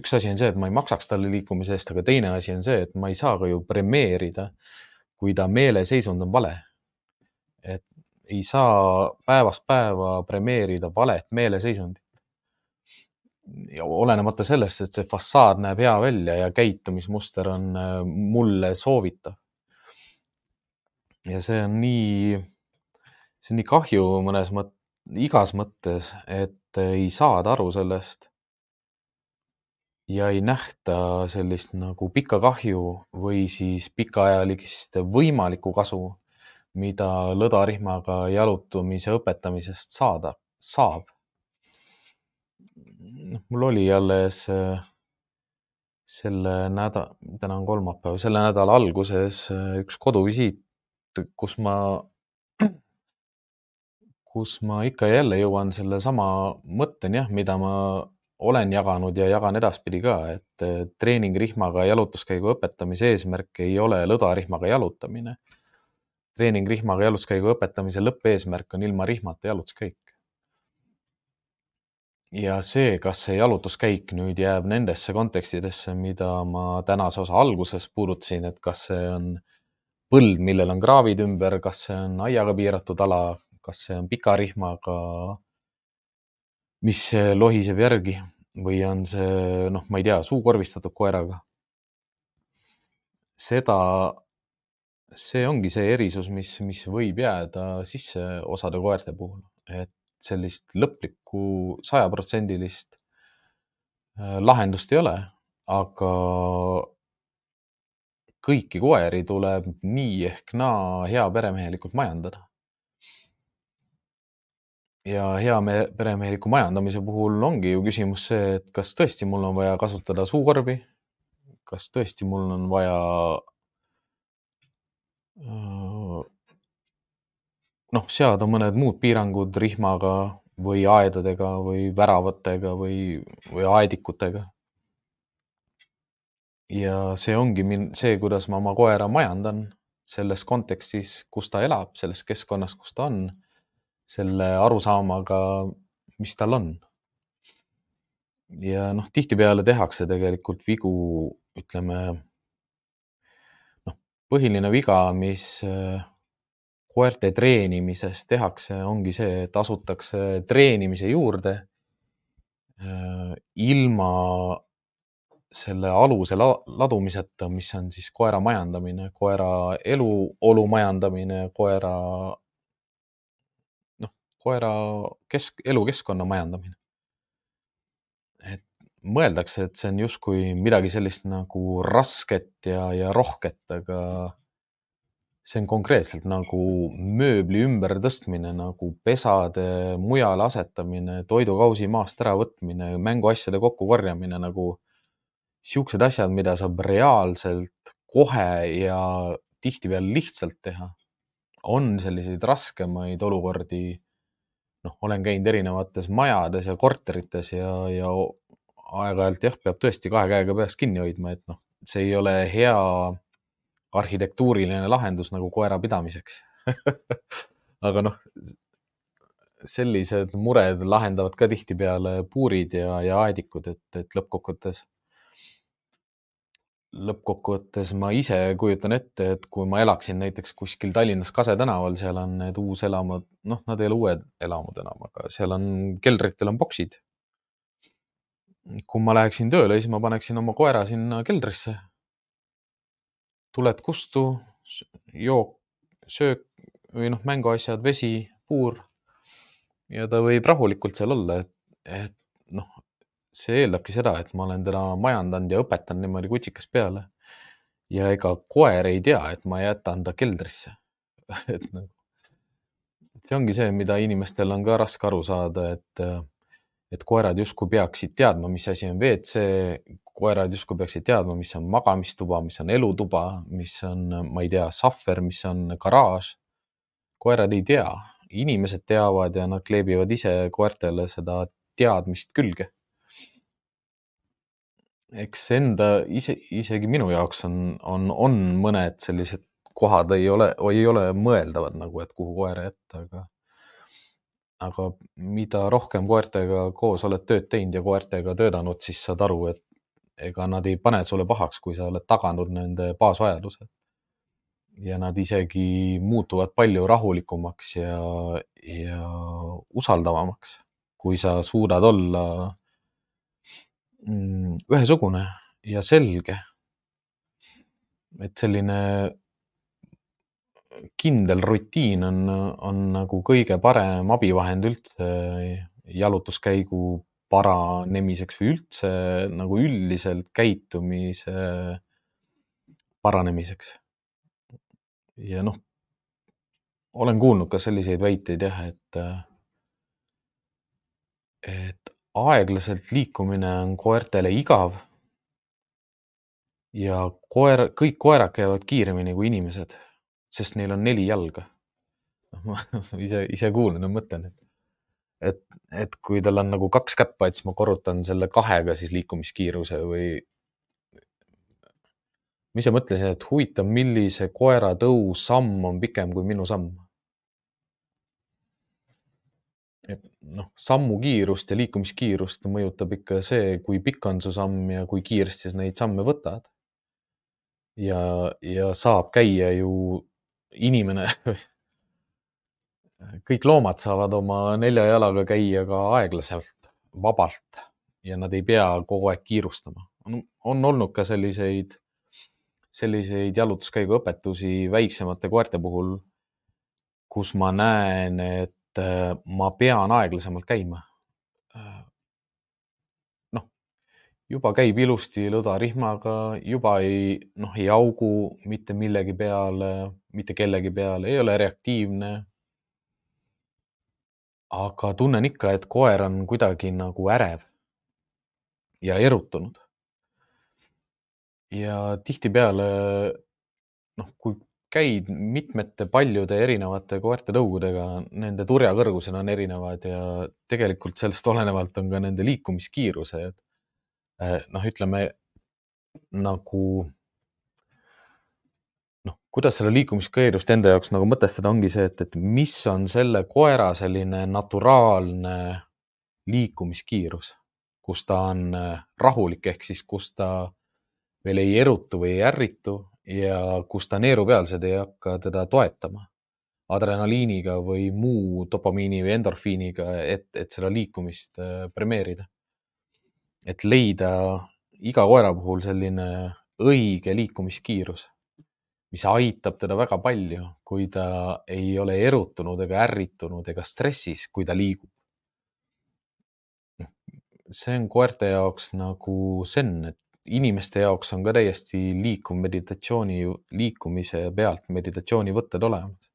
üks asi on see, et ma ei maksaks talle liikumise eest, aga teine asi on see, et ma ei saa ka ju premeerida, kui ta meeleseisund on vale. et ei saa päevast päeva premeerida valet meeleseisundit ja olenemata sellest, et see fassaad näeb hea välja ja käitumismuster on äh, mulle soovitav. ja see on nii, see on nii kahju mõnes mõttes, igas mõttes, et ei saada aru sellest. ja ei nähta sellist nagu pikka kahju või siis pikaajalist võimalikku kasu, mida lõdarihmaga jalutamise õpetamisest saada, saab noh, mul oli alles äh, selle nädala, täna on kolmapäev, selle nädala alguses äh, üks koduvisiit, kus ma, kus ma ikka ja jälle jõuan sellesama mõtteni jah, mida ma olen jaganud ja jagan edaspidi ka, et äh, treeningrihmaga jalutuskäigu õpetamise eesmärk ei ole lõdarihmaga jalutamine. treeningrihmaga jalutuskäigu õpetamise lõppeesmärk on ilma rihmata jalutuskäik ja see, kas see jalutuskäik nüüd jääb nendesse kontekstidesse, mida ma tänase osa alguses puudutasin, et kas see on põld, millel on kraavid ümber, kas see on aiaga piiratud ala, kas see on pika rihmaga, mis lohiseb järgi või on see, noh, ma ei tea, suukorvistatud koeraga. seda, see ongi see erisus, mis, mis võib jääda sisse osade koerte puhul, et sellist lõplikku sajaprotsendilist äh, lahendust ei ole, aga kõiki koeri tuleb nii ehk naa hea peremehelikult majandada. Ja hea peremeheliku majandamise puhul ongi ju küsimus see, et kas tõesti mul on vaja kasutada suukorvi, kas tõesti mul on vaja noh, seada mõned muud piirangud rihmaga või aedadega või väravatega või, või aedikutega. ja see ongi min-, see, kuidas ma oma koera majandan selles kontekstis, kus ta elab, selles keskkonnas, kus ta on, selle arusaamaga, mis tal on. ja noh, tihtipeale tehakse tegelikult vigu, ütleme noh, põhiline viga, mis koerte treenimises tehakse, ongi see, et asutakse treenimise juurde äh, ilma selle aluse ladumiseta, mis on siis koera majandamine, koera eluolu majandamine, koera, koera kesk, elukeskkonna majandamine. et mõeldakse, et see on justkui midagi sellist nagu rasket ja, ja rohket, aga see on konkreetselt nagu mööbli ümbertõstmine, nagu pesade mujale asetamine, toidukausi maast äravõtmine, mänguasjade kokkukorjamine nagu siuksed asjad, mida saab reaalselt kohe ja tihtipeale lihtsalt teha. on selliseid raskemaid olukordi. Noh, olen käinud erinevates majades ja korterites ja, ja aeg-ajalt jah, peab tõesti kahe käega peast kinni hoidma, et noh, see ei ole hea arhitektuuriline lahendus nagu koera pidamiseks. [LAUGHS] Aga noh, sellised mured lahendavad ka tihtipeale puurid ja, ja aedikud, et, et lõppkokkuvõttes, lõppkokkuvõttes ma ise kujutan ette, et kui ma elaksin näiteks kuskil Tallinnas Kase tänaval, seal on need uuselamud, noh, nad ei ole uued elamud enam, aga seal on keldritel on boksid kui ma läheksin tööle, siis ma paneksin oma koera sinna keldrisse. tuled kustu, jook, söök või noh, mänguasjad, vesi, puur. ja ta võib rahulikult seal olla, et, et see eeldabki seda, et ma olen teda majandanud ja õpetanud niimoodi kutsikast peale. ja ega koer ei tea, et ma jätan ta keldrisse [LAUGHS] et nagu, see ongi see, mida inimestel on ka raske aru saada, et et koerad justkui peaksid teadma, mis asi on WC, koerad justkui peaksid teadma, mis on magamistuba, mis on elutuba, mis on, ma ei tea, sahver, mis on garaaž. koerad ei tea, inimesed teavad ja nad kleebivad ise koertele seda teadmist külge. Eks enda ise, isegi minu jaoks on, on, on mõned sellised kohad ei ole, ei ole mõeldavad nagu, et kuhu koera jätta, aga aga mida rohkem koertega koos oled tööd teinud ja koertega töötanud, siis saad aru, et ega nad ei pane sulle pahaks, kui sa oled taganud nende baasvajadused. ja nad isegi muutuvad palju rahulikumaks ja, ja usaldavamaks, kui sa suudad olla ühesugune ja selge. et selline kindel rutiin on, on nagu kõige parem abivahend üldse jalutuskäigu paranemiseks või üldse nagu üldiselt käitumise paranemiseks. ja noh, olen kuulnud ka selliseid väiteid jah, et, et aeglaselt liikumine on koertele igav. ja koer, kõik koerad käivad kiiremini kui inimesed sest neil on neli jalga. noh, ma [LAUGHS] ise, ise kuulan ja mõtlen, et, et, et kui tal on nagu kaks käppa, et siis ma korrutan selle kahega siis liikumiskiiruse või. ma ise mõtlesin, et huvitav, millise koera tõusamm on pikem kui minu samm. Et noh, sammukiirust ja liikumiskiirust mõjutab ikka see, kui pikk on su samm ja kui kiiresti sa neid samme võtad. ja, ja saab käia ju inimene [LAUGHS] kõik loomad saavad oma nelja jalaga käia ka aeglaselt, vabalt ja nad ei pea kogu aeg kiirustama. on olnud ka selliseid, selliseid jalutuskäiguõpetusi väiksemate koerte puhul, kus ma näen, et äh, ma pean aeglasemalt käima juba käib ilusti lõdarihmaga, juba ei, noh, ei augu mitte millegi peale, mitte kellegi peale, ei ole reaktiivne. aga tunnen ikka, et koer on kuidagi nagu ärev ja erutunud. ja tihtipeale noh, kui käid mitmete paljude erinevate koerte tõugudega, nende turjakõrgused on erinevad ja tegelikult sellest olenevalt on ka nende liikumiskiirused. Äh, noh, ütleme nagu noh, kuidas seda liikumiskeerust enda jaoks nagu mõtestada, ongi see, et, et mis on selle koera selline naturaalne liikumiskiirus, kus ta on äh, rahulik, ehk siis kus ta veel ei erutu või ei ärritu ja kus ta neerupealsed ei hakka teda toetama adrenaliiniga või muu dopamiini või endorfiiniga, et, et seda liikumist äh, premeerida et leida iga koera puhul selline õige liikumiskiirus, mis aitab teda väga palju, kui ta ei ole erutunud ega ärritunud ega stressis, kui ta liigub. see on koerte jaoks nagu zen, et inimeste jaoks on ka täiesti liikuv meditatsiooni, liikumise pealt meditatsioonivõtted olemas.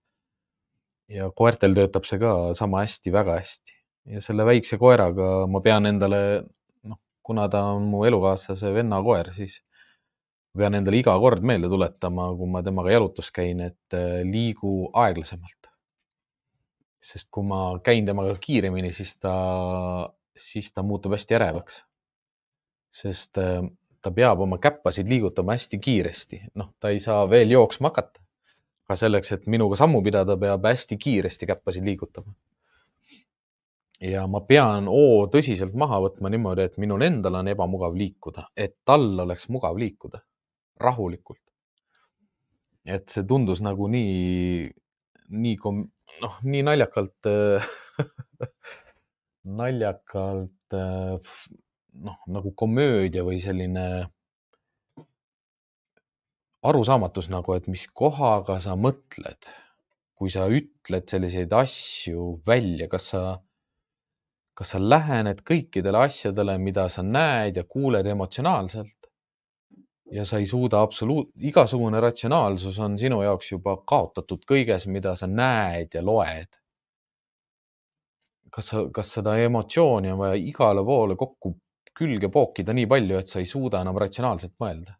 ja koertel töötab see ka sama hästi, väga hästi ja selle väikse koeraga ma pean endale, noh, kuna ta on mu elukaaslase venna koer, siis pean endale iga kord meelde tuletama, kui ma temaga jalutus käin, et äh, liigu aeglasemalt. sest kui ma käin temaga kiiremini, siis ta, siis ta muutub hästi ärevaks. sest äh, ta peab oma käppasid liigutama hästi kiiresti, noh, ta ei saa veel jooksma hakata. aga selleks, et minuga sammu pidada, peab hästi kiiresti käppasid liigutama. ja ma pean oo tõsiselt maha võtma niimoodi, et minul endal on ebamugav liikuda, et tal oleks mugav liikuda rahulikult. et see tundus nagu nii, nii kom-, noh, nii naljakalt [LAUGHS] naljakalt noh, nagu komöödia või selline arusaamatus nagu, et mis kohaga sa mõtled, kui sa ütled selliseid asju välja, kas sa, kas sa lähened kõikidele asjadele, mida sa näed ja kuuled emotsionaalselt ja sa ei suuda absoluut, igasugune ratsionaalsus on sinu jaoks juba kaotatud kõiges, mida sa näed ja loed. kas sa, kas seda emotsiooni on vaja igale poole kokku külge pookida nii palju, et sa ei suuda enam ratsionaalselt mõelda?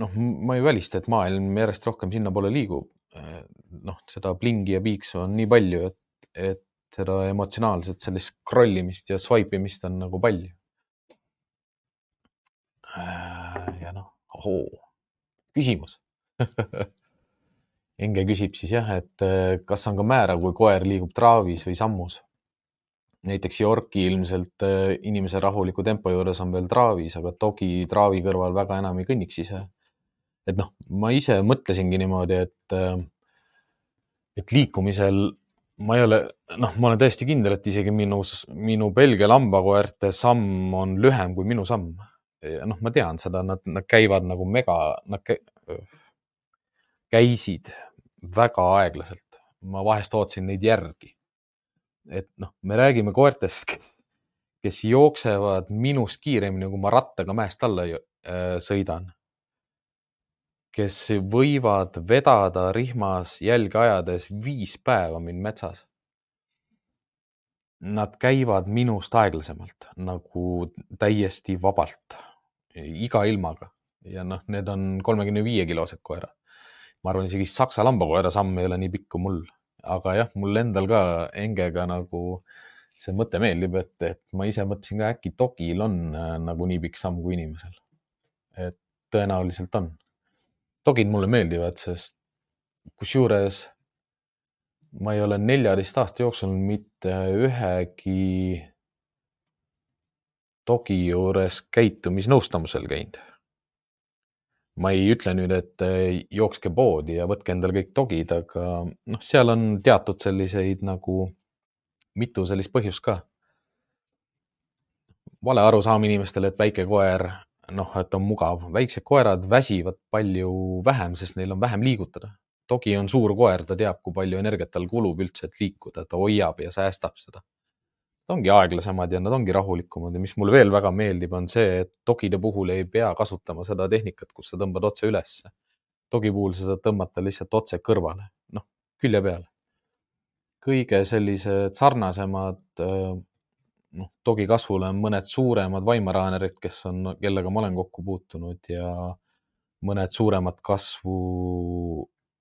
noh, ma ei välista, et maailm järjest rohkem sinnapoole liigub. noh, seda plingi ja piiksu on nii palju, et, et seda emotsionaalset sellist scroll imist ja swipe imist on nagu palju. ja noh, küsimus [LAUGHS] Enge küsib siis jah, et kas on ka määrav, kui koer liigub traavis või sammus näiteks Yorki ilmselt äh, inimese rahuliku tempo juures on veel traavis, aga dogi traavi kõrval väga enam ei kõnniks ise. et noh, ma ise mõtlesingi niimoodi, et, äh, et liikumisel ma ei ole, noh, ma olen täiesti kindel, et isegi minu, minu Belgia lambakoerte samm on lühem kui minu samm. noh, ma tean seda, nad, nad käivad nagu mega, nad käi, käisid väga aeglaselt. ma vahest ootasin neid järgi et noh, me räägime koertest, kes, kes jooksevad minust kiiremini, kui ma rattaga mäest alla äh, sõidan. kes võivad vedada rihmas jälge ajades viis päeva mind metsas. Nad käivad minust aeglasemalt nagu täiesti vabalt, iga ilmaga ja noh, need on kolmekümne viie kilosed koerad. ma arvan, isegi saksa lambakoera samm ei ole nii pikk kui mul aga jah, mul endal ka Engega nagu see mõte meeldib, et, et ma ise mõtlesin ka äkki dogil on äh, nagu nii pikk samm kui inimesel. et tõenäoliselt on. dogid mulle meeldivad, sest kusjuures ma ei ole neljateist aasta jooksul mitte ühegi dogi juures käitumisnõustamisel käinud ma ei ütle nüüd, et eh, jookske poodi ja võtke endale kõik dogid, aga noh, seal on teatud selliseid nagu mitu sellist põhjust ka. vale arusaam inimestele, et väike koer, noh, et on mugav, väiksed koerad väsivad palju vähem, sest neil on vähem liigutada. dogi on suur koer, ta teab, kui palju energiat tal kulub üldse, et liikuda, ta hoiab ja säästab seda ongi aeglasemad ja nad ongi rahulikumad ja mis mulle veel väga meeldib, on see, et dogide puhul ei pea kasutama seda tehnikat, kus sa tõmbad otse ülesse. dogi puhul sa saad tõmmata lihtsalt otse kõrvale, noh, külje peale. kõige sellised sarnasemad, noh, dogi kasvule on mõned suuremad vaimaraanerid, kes on, kellega ma olen kokku puutunud ja mõned suuremat kasvu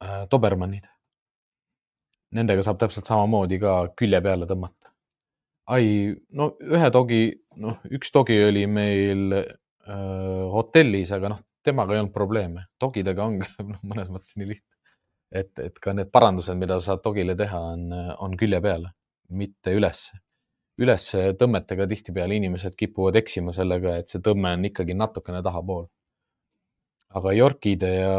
äh, dobermannid. Nendega saab täpselt samamoodi ka külje peale tõmmata ai, no ühe dogi, noh, üks dogi oli meil äh, hotellis, aga noh, temaga ei olnud probleeme. dogidega ongi [LAUGHS] noh, mõnes mõttes nii lihtne. et, et ka need parandused, mida sa saad dogile teha, on, on külje peale, mitte ülesse. ülesse tõmmetega tihtipeale inimesed kipuvad eksima sellega, et see tõmme on ikkagi natukene tahapool. aga Yorkide ja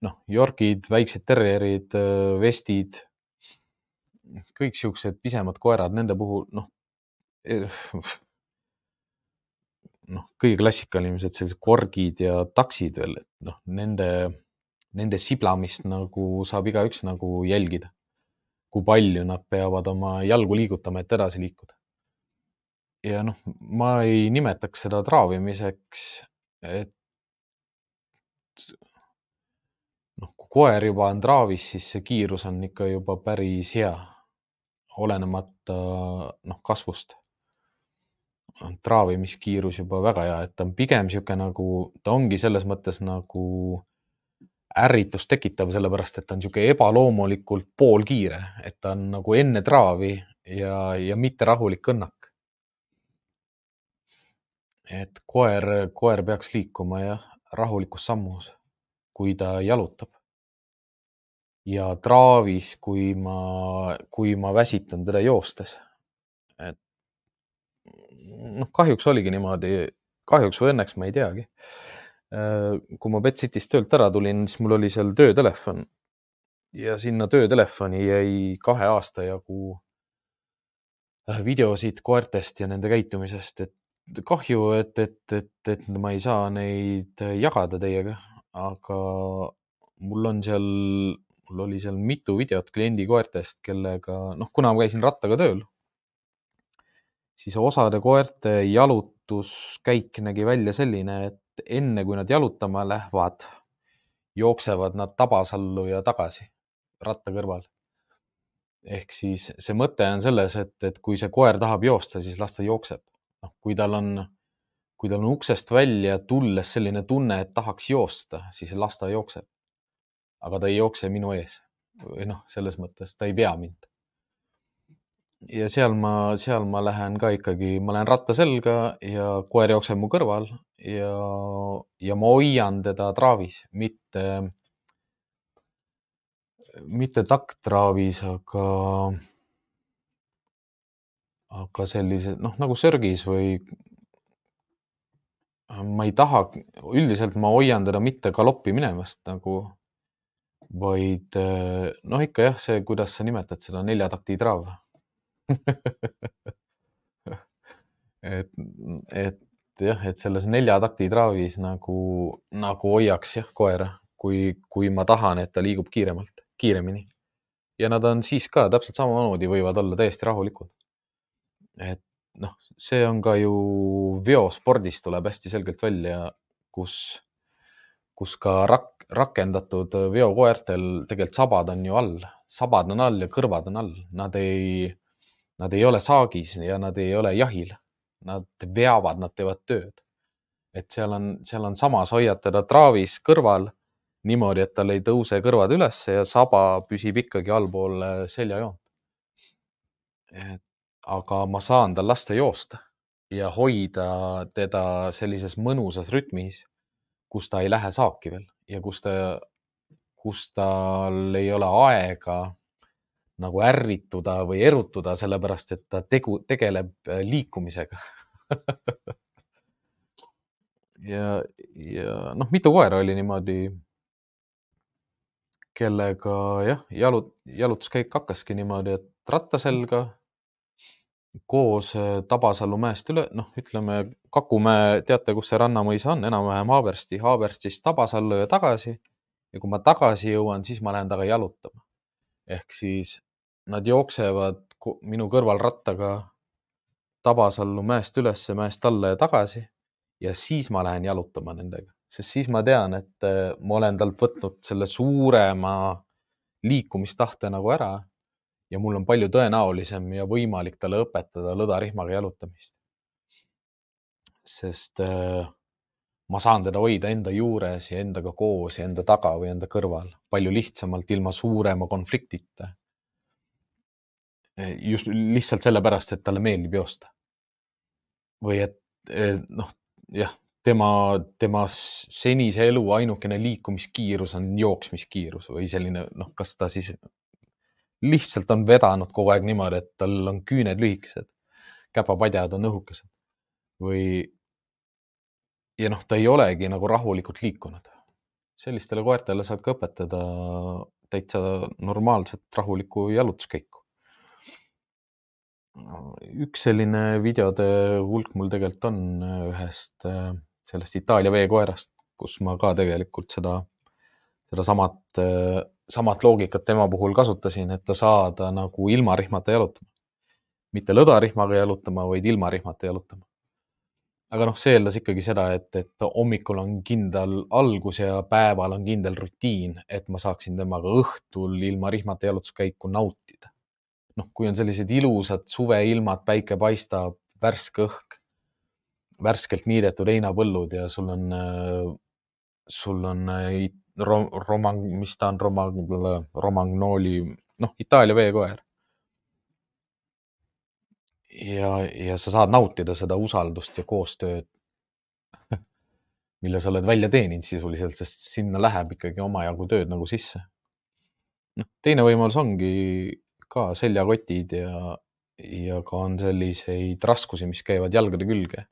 noh, Yorkid, väiksed terrierid, vestid kõik siuksed pisemad koerad, nende puhul noh, eh, noh, kõige klassikalised sellised korgid ja taksid veel, et noh, nende, nende siblamist nagu saab igaüks nagu jälgida. kui palju nad peavad oma jalgu liigutama, et edasi liikuda. ja noh, ma ei nimetaks seda traavimiseks, et noh, kui koer juba on traavis, siis see kiirus on ikka juba päris hea, olenemata noh, kasvust. traavimiskiirus juba väga hea, et ta on pigem niisugune nagu, ta ongi selles mõttes nagu ärritust tekitav, sellepärast et ta on niisugune ebaloomulikult poolkiire, et ta on nagu enne traavi ja, ja mitte rahulik kõnnak. et koer, koer peaks liikuma jah, rahulikus sammus, kui ta jalutab. Ja traavis, kui ma, kui ma väsitan teda joostes. et noh, kahjuks oligi niimoodi, kahjuks või õnneks, ma ei teagi. Äh, kui ma Betsitist töölt ära tulin, siis mul oli seal töötelefon. Ja sinna töötelefoni jäi kahe aasta jagu äh, videosid koertest ja nende käitumisest, et kahju, et, et, et, et ma ei saa neid jagada teiega, aga mul on seal, mul oli seal mitu videot kliendi koertest, kellega, noh, kuna ma käisin rattaga tööl, siis osade koerte jalutuskäik nägi välja selline, et enne kui nad jalutama lähevad, jooksevad nad tabasallu ja tagasi ratta kõrval. ehk siis see mõte on selles, et, et kui see koer tahab joosta, siis las ta jookseb. noh, kui tal on, kui tal on uksest välja tulles selline tunne, et tahaks joosta, siis las ta jookseb. Aga ta ei jookse minu ees. Või noh, selles mõttes ta ei vea mind. Ja seal ma, seal ma lähen ka ikkagi, ma lähen ratta selga ja koer jookseb mu kõrval ja, ja ma hoian teda traavis, mitte, mitte takktraavis, aga, aga sellise noh, nagu sörgis või ma ei taha, üldiselt ma hoian teda mitte galoppi minemast nagu, vaid noh, ikka jah, see, kuidas sa nimetad seda neljatakti traav [LAUGHS] et, et jah, et selles neljatakti traavis nagu, nagu hoiaks jah koera, kui, kui ma tahan, et ta liigub kiiremalt, kiiremini. ja nad on siis ka täpselt samamoodi võivad olla täiesti rahulikud. et noh, see on ka ju veospordis tuleb hästi selgelt välja, kus, kus ka rak-, rakendatud veokoertel tegelikult sabad on ju all, sabad on all ja kõrvad on all, nad ei Nad ei ole saagis ja nad ei ole jahil. Nad veavad, nad teevad tööd. et seal on, seal on samas hoiad teda traavis kõrval niimoodi, et tal ei tõuse kõrvad ülesse ja saba püsib ikkagi allpool äh, seljajoont. aga ma saan tal lasta joosta ja hoida teda sellises mõnusas rütmis, kus ta ei lähe saaki veel ja kus ta, kus tal ei ole aega nagu ärrituda või erutuda, sellepärast et ta tegu, tegeleb äh, liikumisega [LAUGHS] ja, ja noh, mitu koera oli niimoodi, kellega jah, jalut-, jalutuskäik hakkaski niimoodi, et ratta selga koos äh, Tabasalu mäest üle, noh, ütleme Kakumäe, teate, kus see Rannamõis on, enam-vähem Haabersti, Haaberstist Tabasallu ja tagasi. ja kui ma tagasi jõuan, siis ma lähen temaga jalutama. ehk siis nad jooksevad minu kõrval rattaga Tabasallu mäest ülesse, mäest alla ja tagasi. ja siis ma lähen jalutama nendega, sest siis ma tean, et äh, ma olen talt võtnud selle suurema liikumistahte nagu ära ja mul on palju tõenäolisem ja võimalik talle õpetada lõdarihmaga jalutamist. sest äh, ma saan teda hoida enda juures ja endaga koos ja enda taga või enda kõrval palju lihtsamalt, ilma suurema konfliktita just lihtsalt sellepärast, et talle meeldib joosta. või et noh, jah, tema, tema senise elu ainukene liikumiskiirus on jooksmiskiirus või selline noh, kas ta siis lihtsalt on vedanud kogu aeg niimoodi, et tal on küüned lühikesed, käpapadjad on õhukesed või ja noh, ta ei olegi nagu rahulikult liikunud. sellistele koertele saad ka õpetada täitsa normaalset rahulikku jalutuskäiku üks selline videode hulk mul tegelikult on ühest äh, sellest Itaalia veekoerast, kus ma ka tegelikult seda, seda samat, samat loogikat tema puhul kasutasin, et ta saada nagu ilma rihmata jalutama. mitte lõdarihmaga jalutama, vaid ilma rihmata jalutama. aga noh, see eeldas ikkagi seda, et, et hommikul on kindel algus ja päeval on kindel rutiin, et ma saaksin temaga õhtul ilma rihmata jalutuskäiku nautida. noh, kui on sellised ilusad suveilmad, päike paistab, värske õhk, värskelt niidetud heinapõllud ja sul on, sul on rom, romang, mis ta on, romang, romagnooli, noh, Itaalia veekoer. ja, ja sa saad nautida seda usaldust ja koostööd, [LAUGHS] mille sa oled välja teeninud sisuliselt, sest sinna läheb ikkagi omajagu tööd nagu sisse. noh, teine võimalus ongi ka seljakotid ja, ja ka on selliseid raskusi, mis käivad jalgade külge.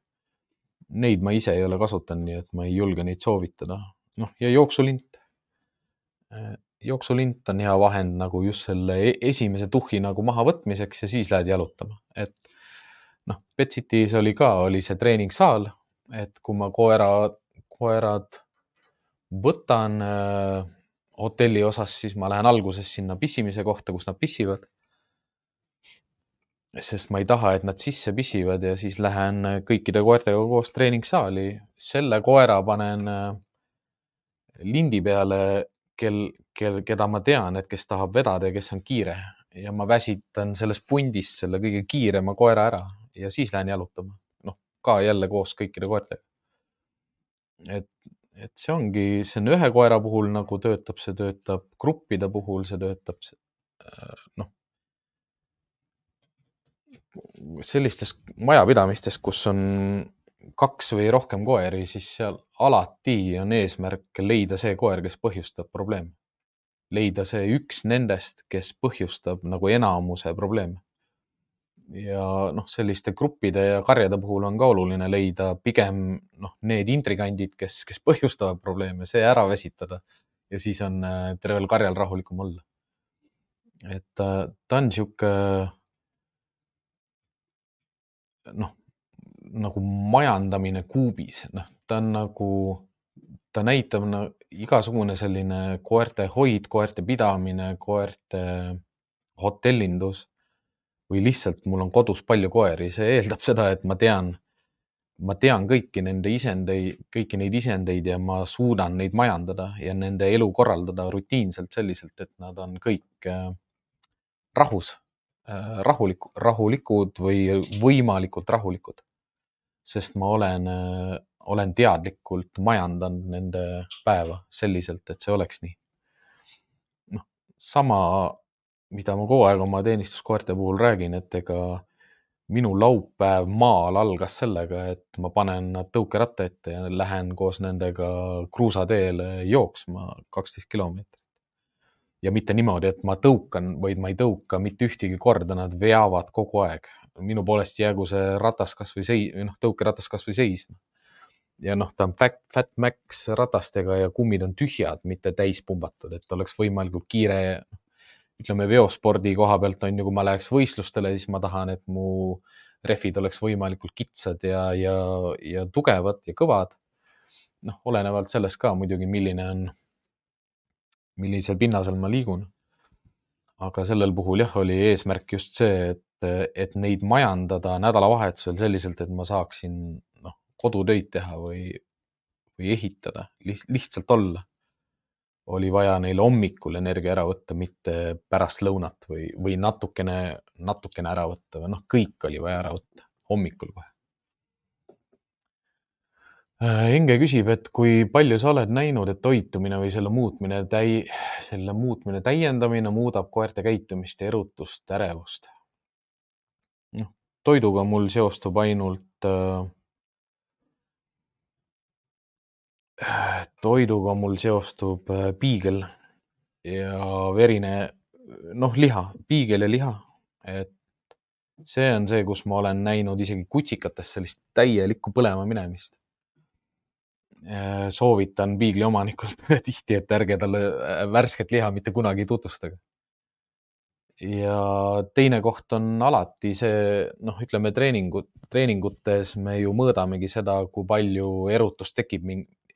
Neid ma ise ei ole kasutanud, nii et ma ei julge neid soovitada. noh, ja jooksulint. Jooksulint on hea vahend nagu just selle e-, esimese tuhhi nagu mahavõtmiseks ja siis lähed jalutama, et noh, Betsitis oli ka, oli see treeningsaal, et kui ma koera, koerad võtan äh, hotelli osas, siis ma lähen alguses sinna pissimise kohta, kus nad pissivad. sest ma ei taha, et nad sisse pissivad ja siis lähen kõikide koertega koos treeningsaali. selle koera panen äh, lindi peale, kel, kel, keda ma tean, et kes tahab vedada ja kes on kiire ja ma väsitan sellest pundist selle kõige kiirema koera ära ja siis lähen jalutama. noh, ka jälle koos kõikide koertega. et et see ongi, see on ühe koera puhul nagu töötab, see töötab gruppide puhul, see töötab äh, noh. sellistes majapidamistes, kus on kaks või rohkem koeri, siis seal alati on eesmärk leida see koer, kes põhjustab probleeme. leida see üks nendest, kes põhjustab nagu enamuse probleeme ja noh, selliste gruppide ja karjade puhul on ka oluline leida pigem noh, need intrigandid, kes, kes põhjustavad probleeme, see ära väsitada ja siis on äh, tervel karjal rahulikum olla. et ta, ta on sihuke noh, nagu majandamine kuubis, noh, ta on nagu, ta näitab no, igasugune selline koerte hoid, koerte pidamine, koerte hotellindus või lihtsalt mul on kodus palju koeri, see eeldab seda, et ma tean, ma tean kõiki nende isendeid, kõiki neid isendeid ja ma suudan neid majandada ja nende elu korraldada rutiinselt selliselt, et nad on kõik äh, rahus, äh, rahulik, rahulikud või võimalikult rahulikud. Sest ma olen, äh, olen teadlikult majandanud nende päeva selliselt, et see oleks nii. noh, sama mida ma kogu aeg oma teenistuskoerte puhul räägin, et ega minu laupäev maal algas sellega, et ma panen nad tõukeratta ette ja lähen koos nendega kruusateele jooksma kaksteist kilomeetrit. ja mitte niimoodi, et ma tõukan, vaid ma ei tõuka mitte ühtegi korda, nad veavad kogu aeg. Minu poolest jäägu see ratas kasvõi sei-, noh, tõukeratas kasvõi seisma. ja noh, ta on Fat, Fat Max ratastega ja kummid on tühjad, mitte täis pumbatud, et oleks võimalikult kiire ütleme veospordi koha pealt on ju, kui ma läheks võistlustele, siis ma tahan, et mu rehvid oleks võimalikult kitsad ja, ja, ja tugevad ja kõvad. noh, olenevalt sellest ka muidugi, milline on, millisel pinnasel ma liigun. aga sellel puhul jah, oli eesmärk just see, et, et neid majandada nädalavahetusel selliselt, et ma saaksin noh, kodutöid teha või, või ehitada, lihtsalt olla oli vaja neil hommikul energia ära võtta, mitte pärast lõunat või, või natukene, natukene ära võtta või noh, kõik oli vaja ära võtta hommikul kohe. Äh, Enge küsib, et kui palju sa oled näinud, et toitumine või selle muutmine täi-, selle muutmine, täiendamine muudab koerte käitumist, erutust, ärevust? Toiduga mul seostub ainult äh, toiduga mul seostub äh, piigel ja verine, noh, liha, piigel ja liha. et see on see, kus ma olen näinud isegi kutsikates sellist täielikku põlema minemist. Äh, soovitan piigli omanikult [LAUGHS] tihti, et ärge talle äh, värsket liha mitte kunagi tutvustage. Ja teine koht on alati see, noh, ütleme treeningud, treeningutes me ju mõõdamegi seda, kui palju erutust tekib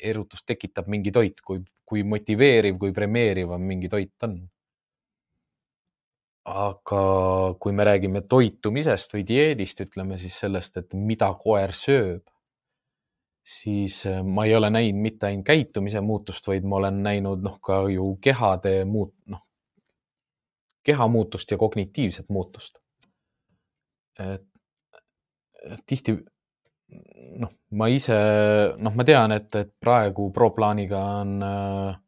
erutust tekitab mingi toit, kui, kui motiveeriv, kui premeeriv on mingi toit on. aga kui me räägime toitumisest või dieedist, ütleme siis sellest, et mida koer sööb, siis äh, ma ei ole näinud mitte ainult käitumise muutust, vaid ma olen näinud noh, ka ju kehade muut-, noh, keha muutust ja kognitiivset muutust. tihti noh, ma ise, noh, ma tean, et, et praegu Proplaaniga on äh,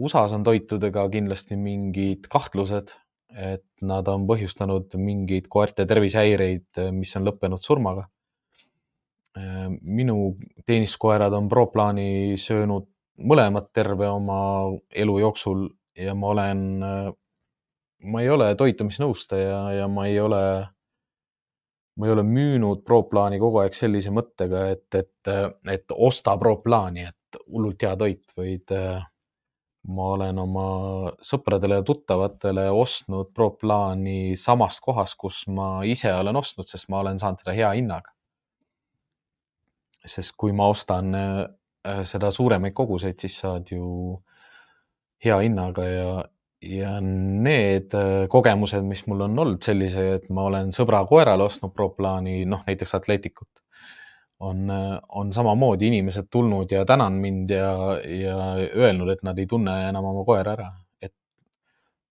USA-s on toitudega kindlasti mingid kahtlused, et nad on põhjustanud mingeid koerte tervisehäireid, mis on lõppenud surmaga äh,. minu teenistuskoerad on Proplaani söönud mõlemad terve oma elu jooksul ja ma olen äh,, ma ei ole toitumisnõustaja ja ma ei ole ma ei ole müünud Proplaani kogu aeg sellise mõttega, et, et, et osta Proplaani, et hullult hea toit, vaid äh, ma olen oma sõpradele ja tuttavatele ostnud Proplaani samast kohast, kus ma ise olen ostnud, sest ma olen saanud seda hea hinnaga. sest kui ma ostan äh, seda suuremaid koguseid, siis saad ju hea hinnaga ja, ja need äh, kogemused, mis mul on olnud sellise, et ma olen sõbra koerale ostnud Proplaani, noh näiteks Atleticut, on, äh, on samamoodi inimesed tulnud ja tänanud mind ja, ja öelnud, et nad ei tunne enam oma koera ära. et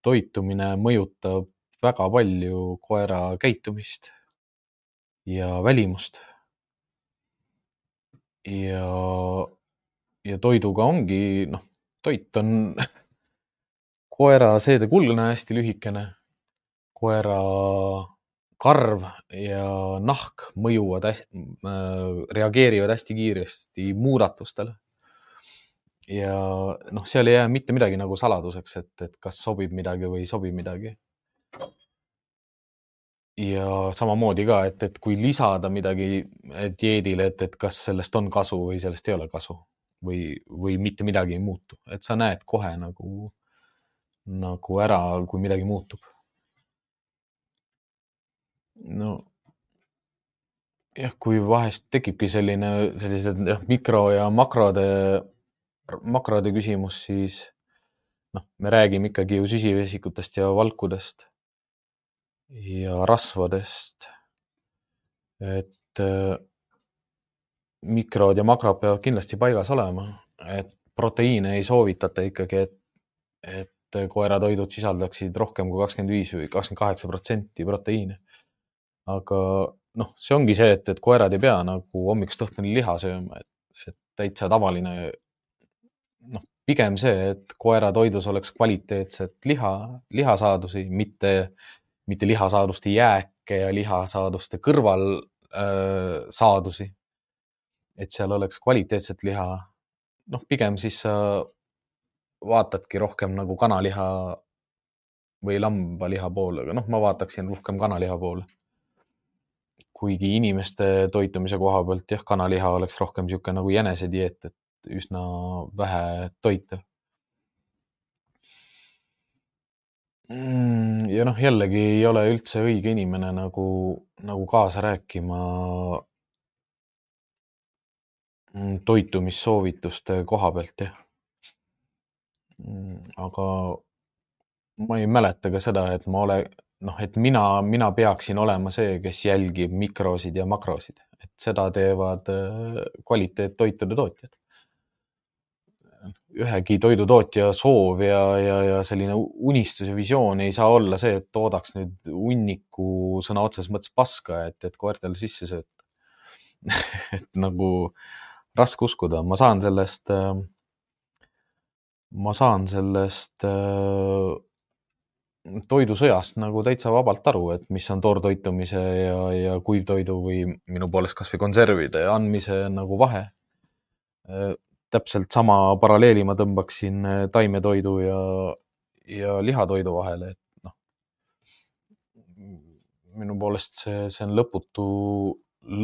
toitumine mõjutab väga palju koera käitumist ja välimust. ja, ja toiduga ongi, noh, toit on [LAUGHS] koera seedekulg on hästi lühikene, koera karv ja nahk mõjuvad hästi, äh, reageerivad hästi kiiresti muudatustele. ja noh, seal ei jää mitte midagi nagu saladuseks, et, et kas sobib midagi või ei sobi midagi. ja samamoodi ka, et, et kui lisada midagi dieedile, et, et kas sellest on kasu või sellest ei ole kasu või, või mitte midagi ei muutu, et sa näed kohe nagu nagu ära, kui midagi muutub. no jah, kui vahest tekibki selline, sellised jah, mikro ja makrode, makrode küsimus, siis noh, me räägime ikkagi ju süsivesikutest ja valkudest ja rasvadest. et mikrod ja makrod peavad kindlasti paigas olema, et proteiine ei soovitata ikkagi, et, et et koeratoidud sisaldaksid rohkem kui kakskümmend viis või kakskümmend kaheksa protsenti proteiine. aga noh, see ongi see, et, et koerad ei pea nagu hommikust õhtuni liha sööma, et, et täitsa tavaline. noh, pigem see, et koeratoidus oleks kvaliteetset liha, lihasaadusi, mitte, mitte lihasaaduste jääke ja lihasaaduste kõrval äh, saadusi. et seal oleks kvaliteetset liha. noh, pigem siis sa vaatadki rohkem nagu kanaliha või lambaliha poole, aga noh, ma vaataksin rohkem kanaliha poole. kuigi inimeste toitumise koha pealt jah, kanaliha oleks rohkem niisugune nagu jänesedieet, et üsna vähe toite. Mm, ja noh, jällegi ei ole üldse õige inimene nagu, nagu kaasa rääkima mm, toitumissoovituste koha pealt jah aga ma ei mäleta ka seda, et ma ole, noh, et mina, mina peaksin olema see, kes jälgib mikrosid ja makrosid, et seda teevad äh, kvaliteettoitude tootjad. ühegi toidutootja soov ja, ja, ja selline unistus ja visioon ei saa olla see, et toodaks nüüd hunniku sõna otseses mõttes paska, et, et koertele sisse sööta. [LAUGHS] Et nagu raske uskuda, ma saan sellest äh, ma saan sellest äh, toidusõjast nagu täitsa vabalt aru, et mis on toortoitumise ja, ja kuivtoidu või minu poolest kasvõi konservide andmise nagu vahe. Äh, täpselt sama paralleeli ma tõmbaksin äh, taimetoidu ja, ja lihatoidu vahele, et noh, minu poolest see, see on lõputu,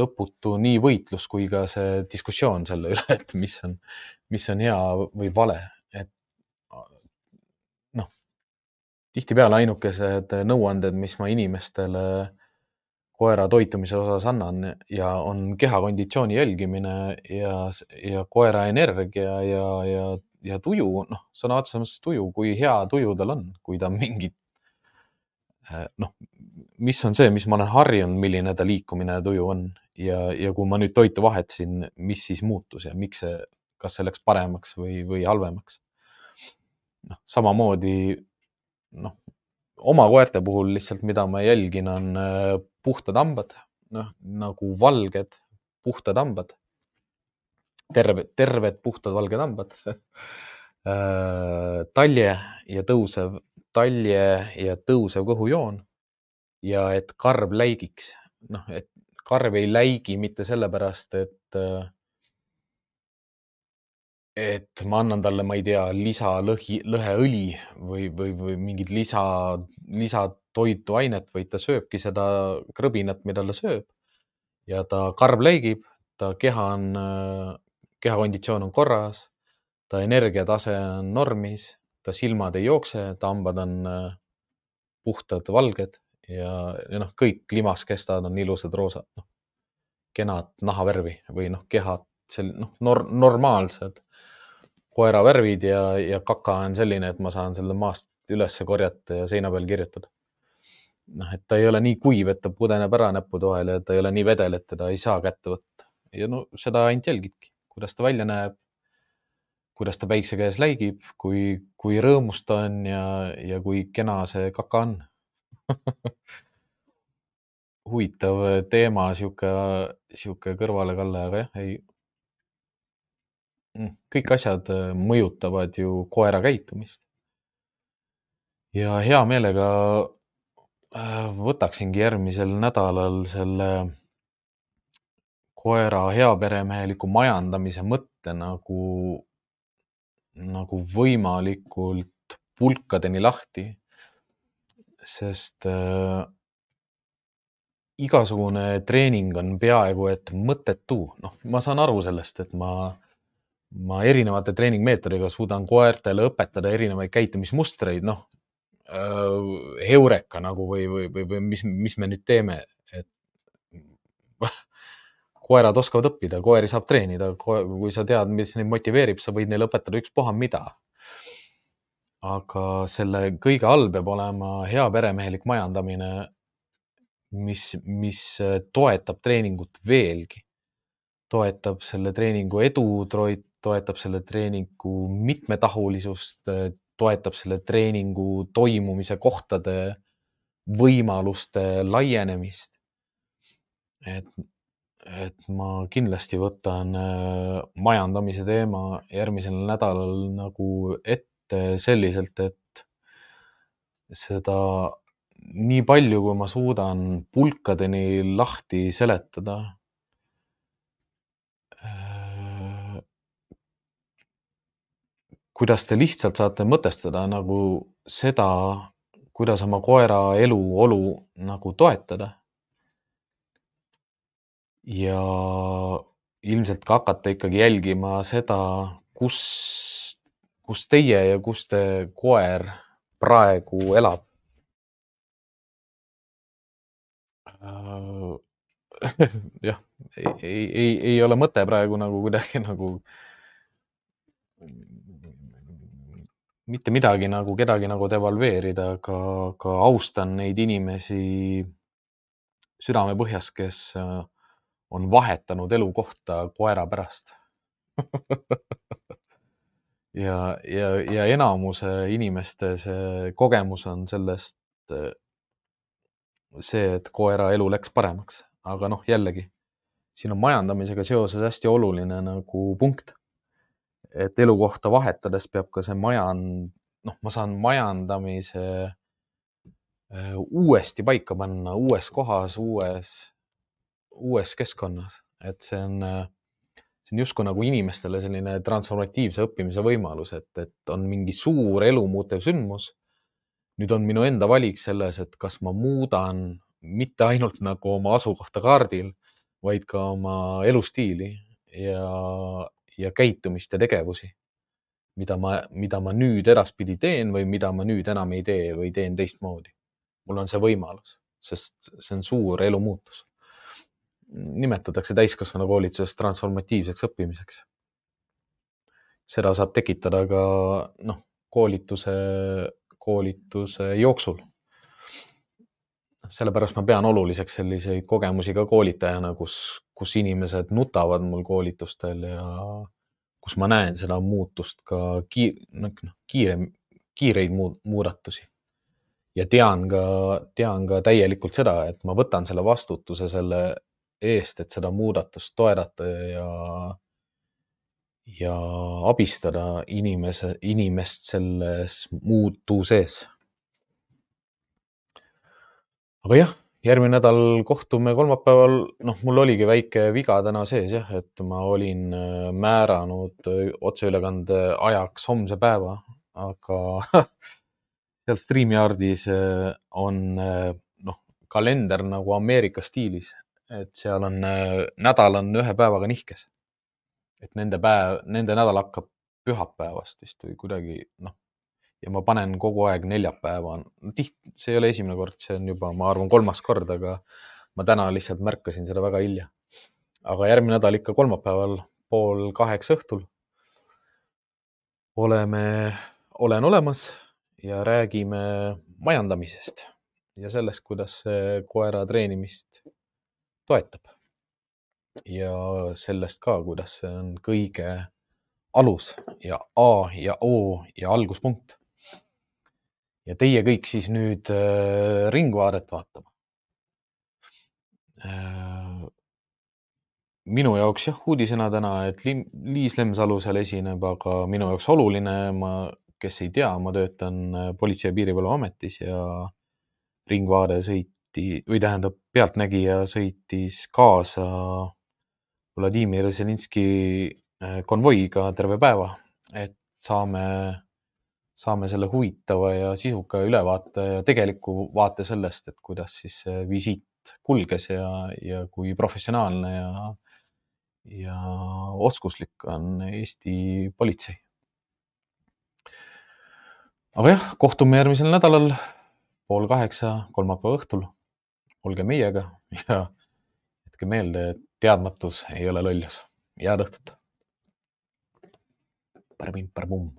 lõputu nii võitlus kui ka see diskussioon selle üle, et mis on, mis on hea või vale tihtipeale ainukesed nõuanded, mis ma inimestele koera toitumise osas annan ja on kehakonditsiooni jälgimine ja, ja koera energia ja, ja, ja tuju, noh, sõna otseses mõttes tuju, kui hea tuju tal on, kui ta mingit äh, noh, mis on see, mis ma olen harjunud, milline ta liikumine ja tuju on ja, ja kui ma nüüd toitu vahetasin, mis siis muutus ja miks see, kas see läks paremaks või, või halvemaks. noh, samamoodi noh, oma koerte puhul lihtsalt, mida ma jälgin, on äh, puhtad hambad, noh nagu valged puhtad hambad. terved, terved puhtad valged hambad. [LAUGHS] Äh, talje ja tõusev, talje ja tõusev kõhujoon. Ja et karv läigiks, noh, et karv ei läigi mitte sellepärast, et äh, et ma annan talle, ma ei tea, lisalõhi, lõheõli või, või, või mingit lisa, lisatoituainet, vaid ta sööbki seda krõbinat, mida ta sööb. ja ta karv läigib, ta keha on, kehakonditsioon on korras, ta energiatase on normis, ta silmad ei jookse, ta hambad on puhtad, valged ja, ja noh, kõik limaskestad on ilusad roosad, noh, kenad nahavärvi või noh, kehad, sel-, noh, nor-, normaalsed koera värvid ja, ja kaka on selline, et ma saan selle maast üles korjata ja seina peal kirjutada. noh, et ta ei ole nii kuiv, et ta pudeneb ära näppude vahel ja ta ei ole nii vedel, et teda ei saa kätte võtta. ja no seda ainult jälgidki, kuidas ta välja näeb, kuidas ta päikse käes läigib, kui, kui rõõmus ta on ja, ja kui kena see kaka on [LAUGHS] huvitav teema, sihuke, sihuke kõrvalekalle, aga jah, ei kõik asjad äh, mõjutavad ju koera käitumist. ja hea meelega äh, võtaksingi järgmisel nädalal selle koera heaperemeheliku majandamise mõtte nagu, nagu võimalikult pulkadeni lahti. sest äh, igasugune treening on peaaegu et mõttetu, noh, ma saan aru sellest, et ma ma erinevate treeningmeetodiga suudan koertele õpetada erinevaid käitumismustreid, noh, äh, heureka nagu või, või, või, või mis, mis me nüüd teeme, et [LAUGHS] koerad oskavad õppida, koeri saab treenida, kui sa tead, mis neid motiveerib, sa võid neile õpetada ükspuha mida. aga selle kõige all peab olema hea peremehelik majandamine, mis, mis toetab treeningut veelgi, toetab selle treeningu edu, toetab selle treeningu mitmetahulisust, toetab selle treeningu toimumise kohtade võimaluste laienemist. et, et ma kindlasti võtan äh, majandamise teema järgmisel nädalal nagu ette selliselt, et seda nii palju, kui ma suudan pulkadeni lahti seletada kuidas te lihtsalt saate mõtestada nagu seda, kuidas oma koera eluolu nagu toetada. ja ilmselt ka hakata ikkagi jälgima seda, kus, kus teie ja kus te koer praegu elab. [LAUGHS] jah, ei, ei, ei, ei ole mõte praegu nagu kuidagi nagu mitte midagi nagu kedagi nagu devalveerida, aga, aga austan neid inimesi südamepõhjas, kes äh, on vahetanud elukohta koera pärast. [LAUGHS] Ja, ja, ja enamuse inimeste see kogemus on sellest äh, see, et koera elu läks paremaks, aga noh, jällegi siin on majandamisega seoses hästi oluline nagu punkt et elukohta vahetades peab ka see majand, noh, ma saan majandamise äh, uuesti paika panna, uues kohas, uues, uues keskkonnas, et see on, see on justkui nagu inimestele selline transformatiivse õppimise võimalus, et, et on mingi suur elu muutev sündmus. nüüd on minu enda valik selles, et kas ma muudan mitte ainult nagu oma asukohta kaardil, vaid ka oma elustiili ja, ja käitumist ja tegevusi, mida ma, mida ma nüüd edaspidi teen või mida ma nüüd enam ei tee või teen teistmoodi. mul on see võimalus, sest see on suur elumuutus. nimetatakse täiskasvanukoolituses transformatiivseks õppimiseks. seda saab tekitada ka noh, koolituse, koolituse jooksul sellepärast ma pean oluliseks selliseid kogemusi ka koolitajana, kus, kus inimesed nutavad mul koolitustel ja kus ma näen seda muutust ka kiir, noh, kiire, kiireid muudatusi. ja tean ka, tean ka täielikult seda, et ma võtan selle vastutuse selle eest, et seda muudatust toetada ja, ja abistada inimese, inimest selles muutuses aga jah, järgmine nädal kohtume kolmapäeval, noh, mul oligi väike viga täna sees jah, et ma olin äh, määranud äh, otseülekande ajaks homse päeva, aga [LAUGHS] seal StreamYardis äh, on noh, kalender nagu Ameerika stiilis, et seal on, nädal on ühe päevaga nihkes. et nende päev, nende nädal hakkab pühapäevast vist või kuidagi noh, ja ma panen kogu aeg neljapäeva, tiht-, see ei ole esimene kord, see on juba, ma arvan, kolmas kord, aga ma täna lihtsalt märkasin seda väga hilja. aga järgmine nädal ikka kolmapäeval pool kaheksa õhtul oleme, olen olemas ja räägime majandamisest ja sellest, kuidas see koera treenimist toetab. ja sellest ka, kuidas see on kõige alus ja A ja O ja alguspunkt ja teie kõik siis nüüd äh, Ringvaadet vaatama äh,. minu jaoks jah, uudisena täna, et Liis Lemsalu seal esineb, aga minu jaoks oluline, ma, kes ei tea, ma töötan äh, Politsei- ja Piirivalveametis ja Ringvaade sõiti või tähendab, Pealtnägija sõitis kaasa Vladimir Zelinski äh, konvoiga terve päeva, et saame saame selle huvitava ja sisuka ülevaate ja tegeliku vaate sellest, et kuidas siis see visiit kulges ja, ja kui professionaalne ja, ja oskuslik on Eesti politsei. aga jah, kohtume järgmisel nädalal pool kaheksa kolmapäeva õhtul. olge meiega ja jätke meelde, et teadmatus ei ole lollus. head õhtut. Parmim-parmum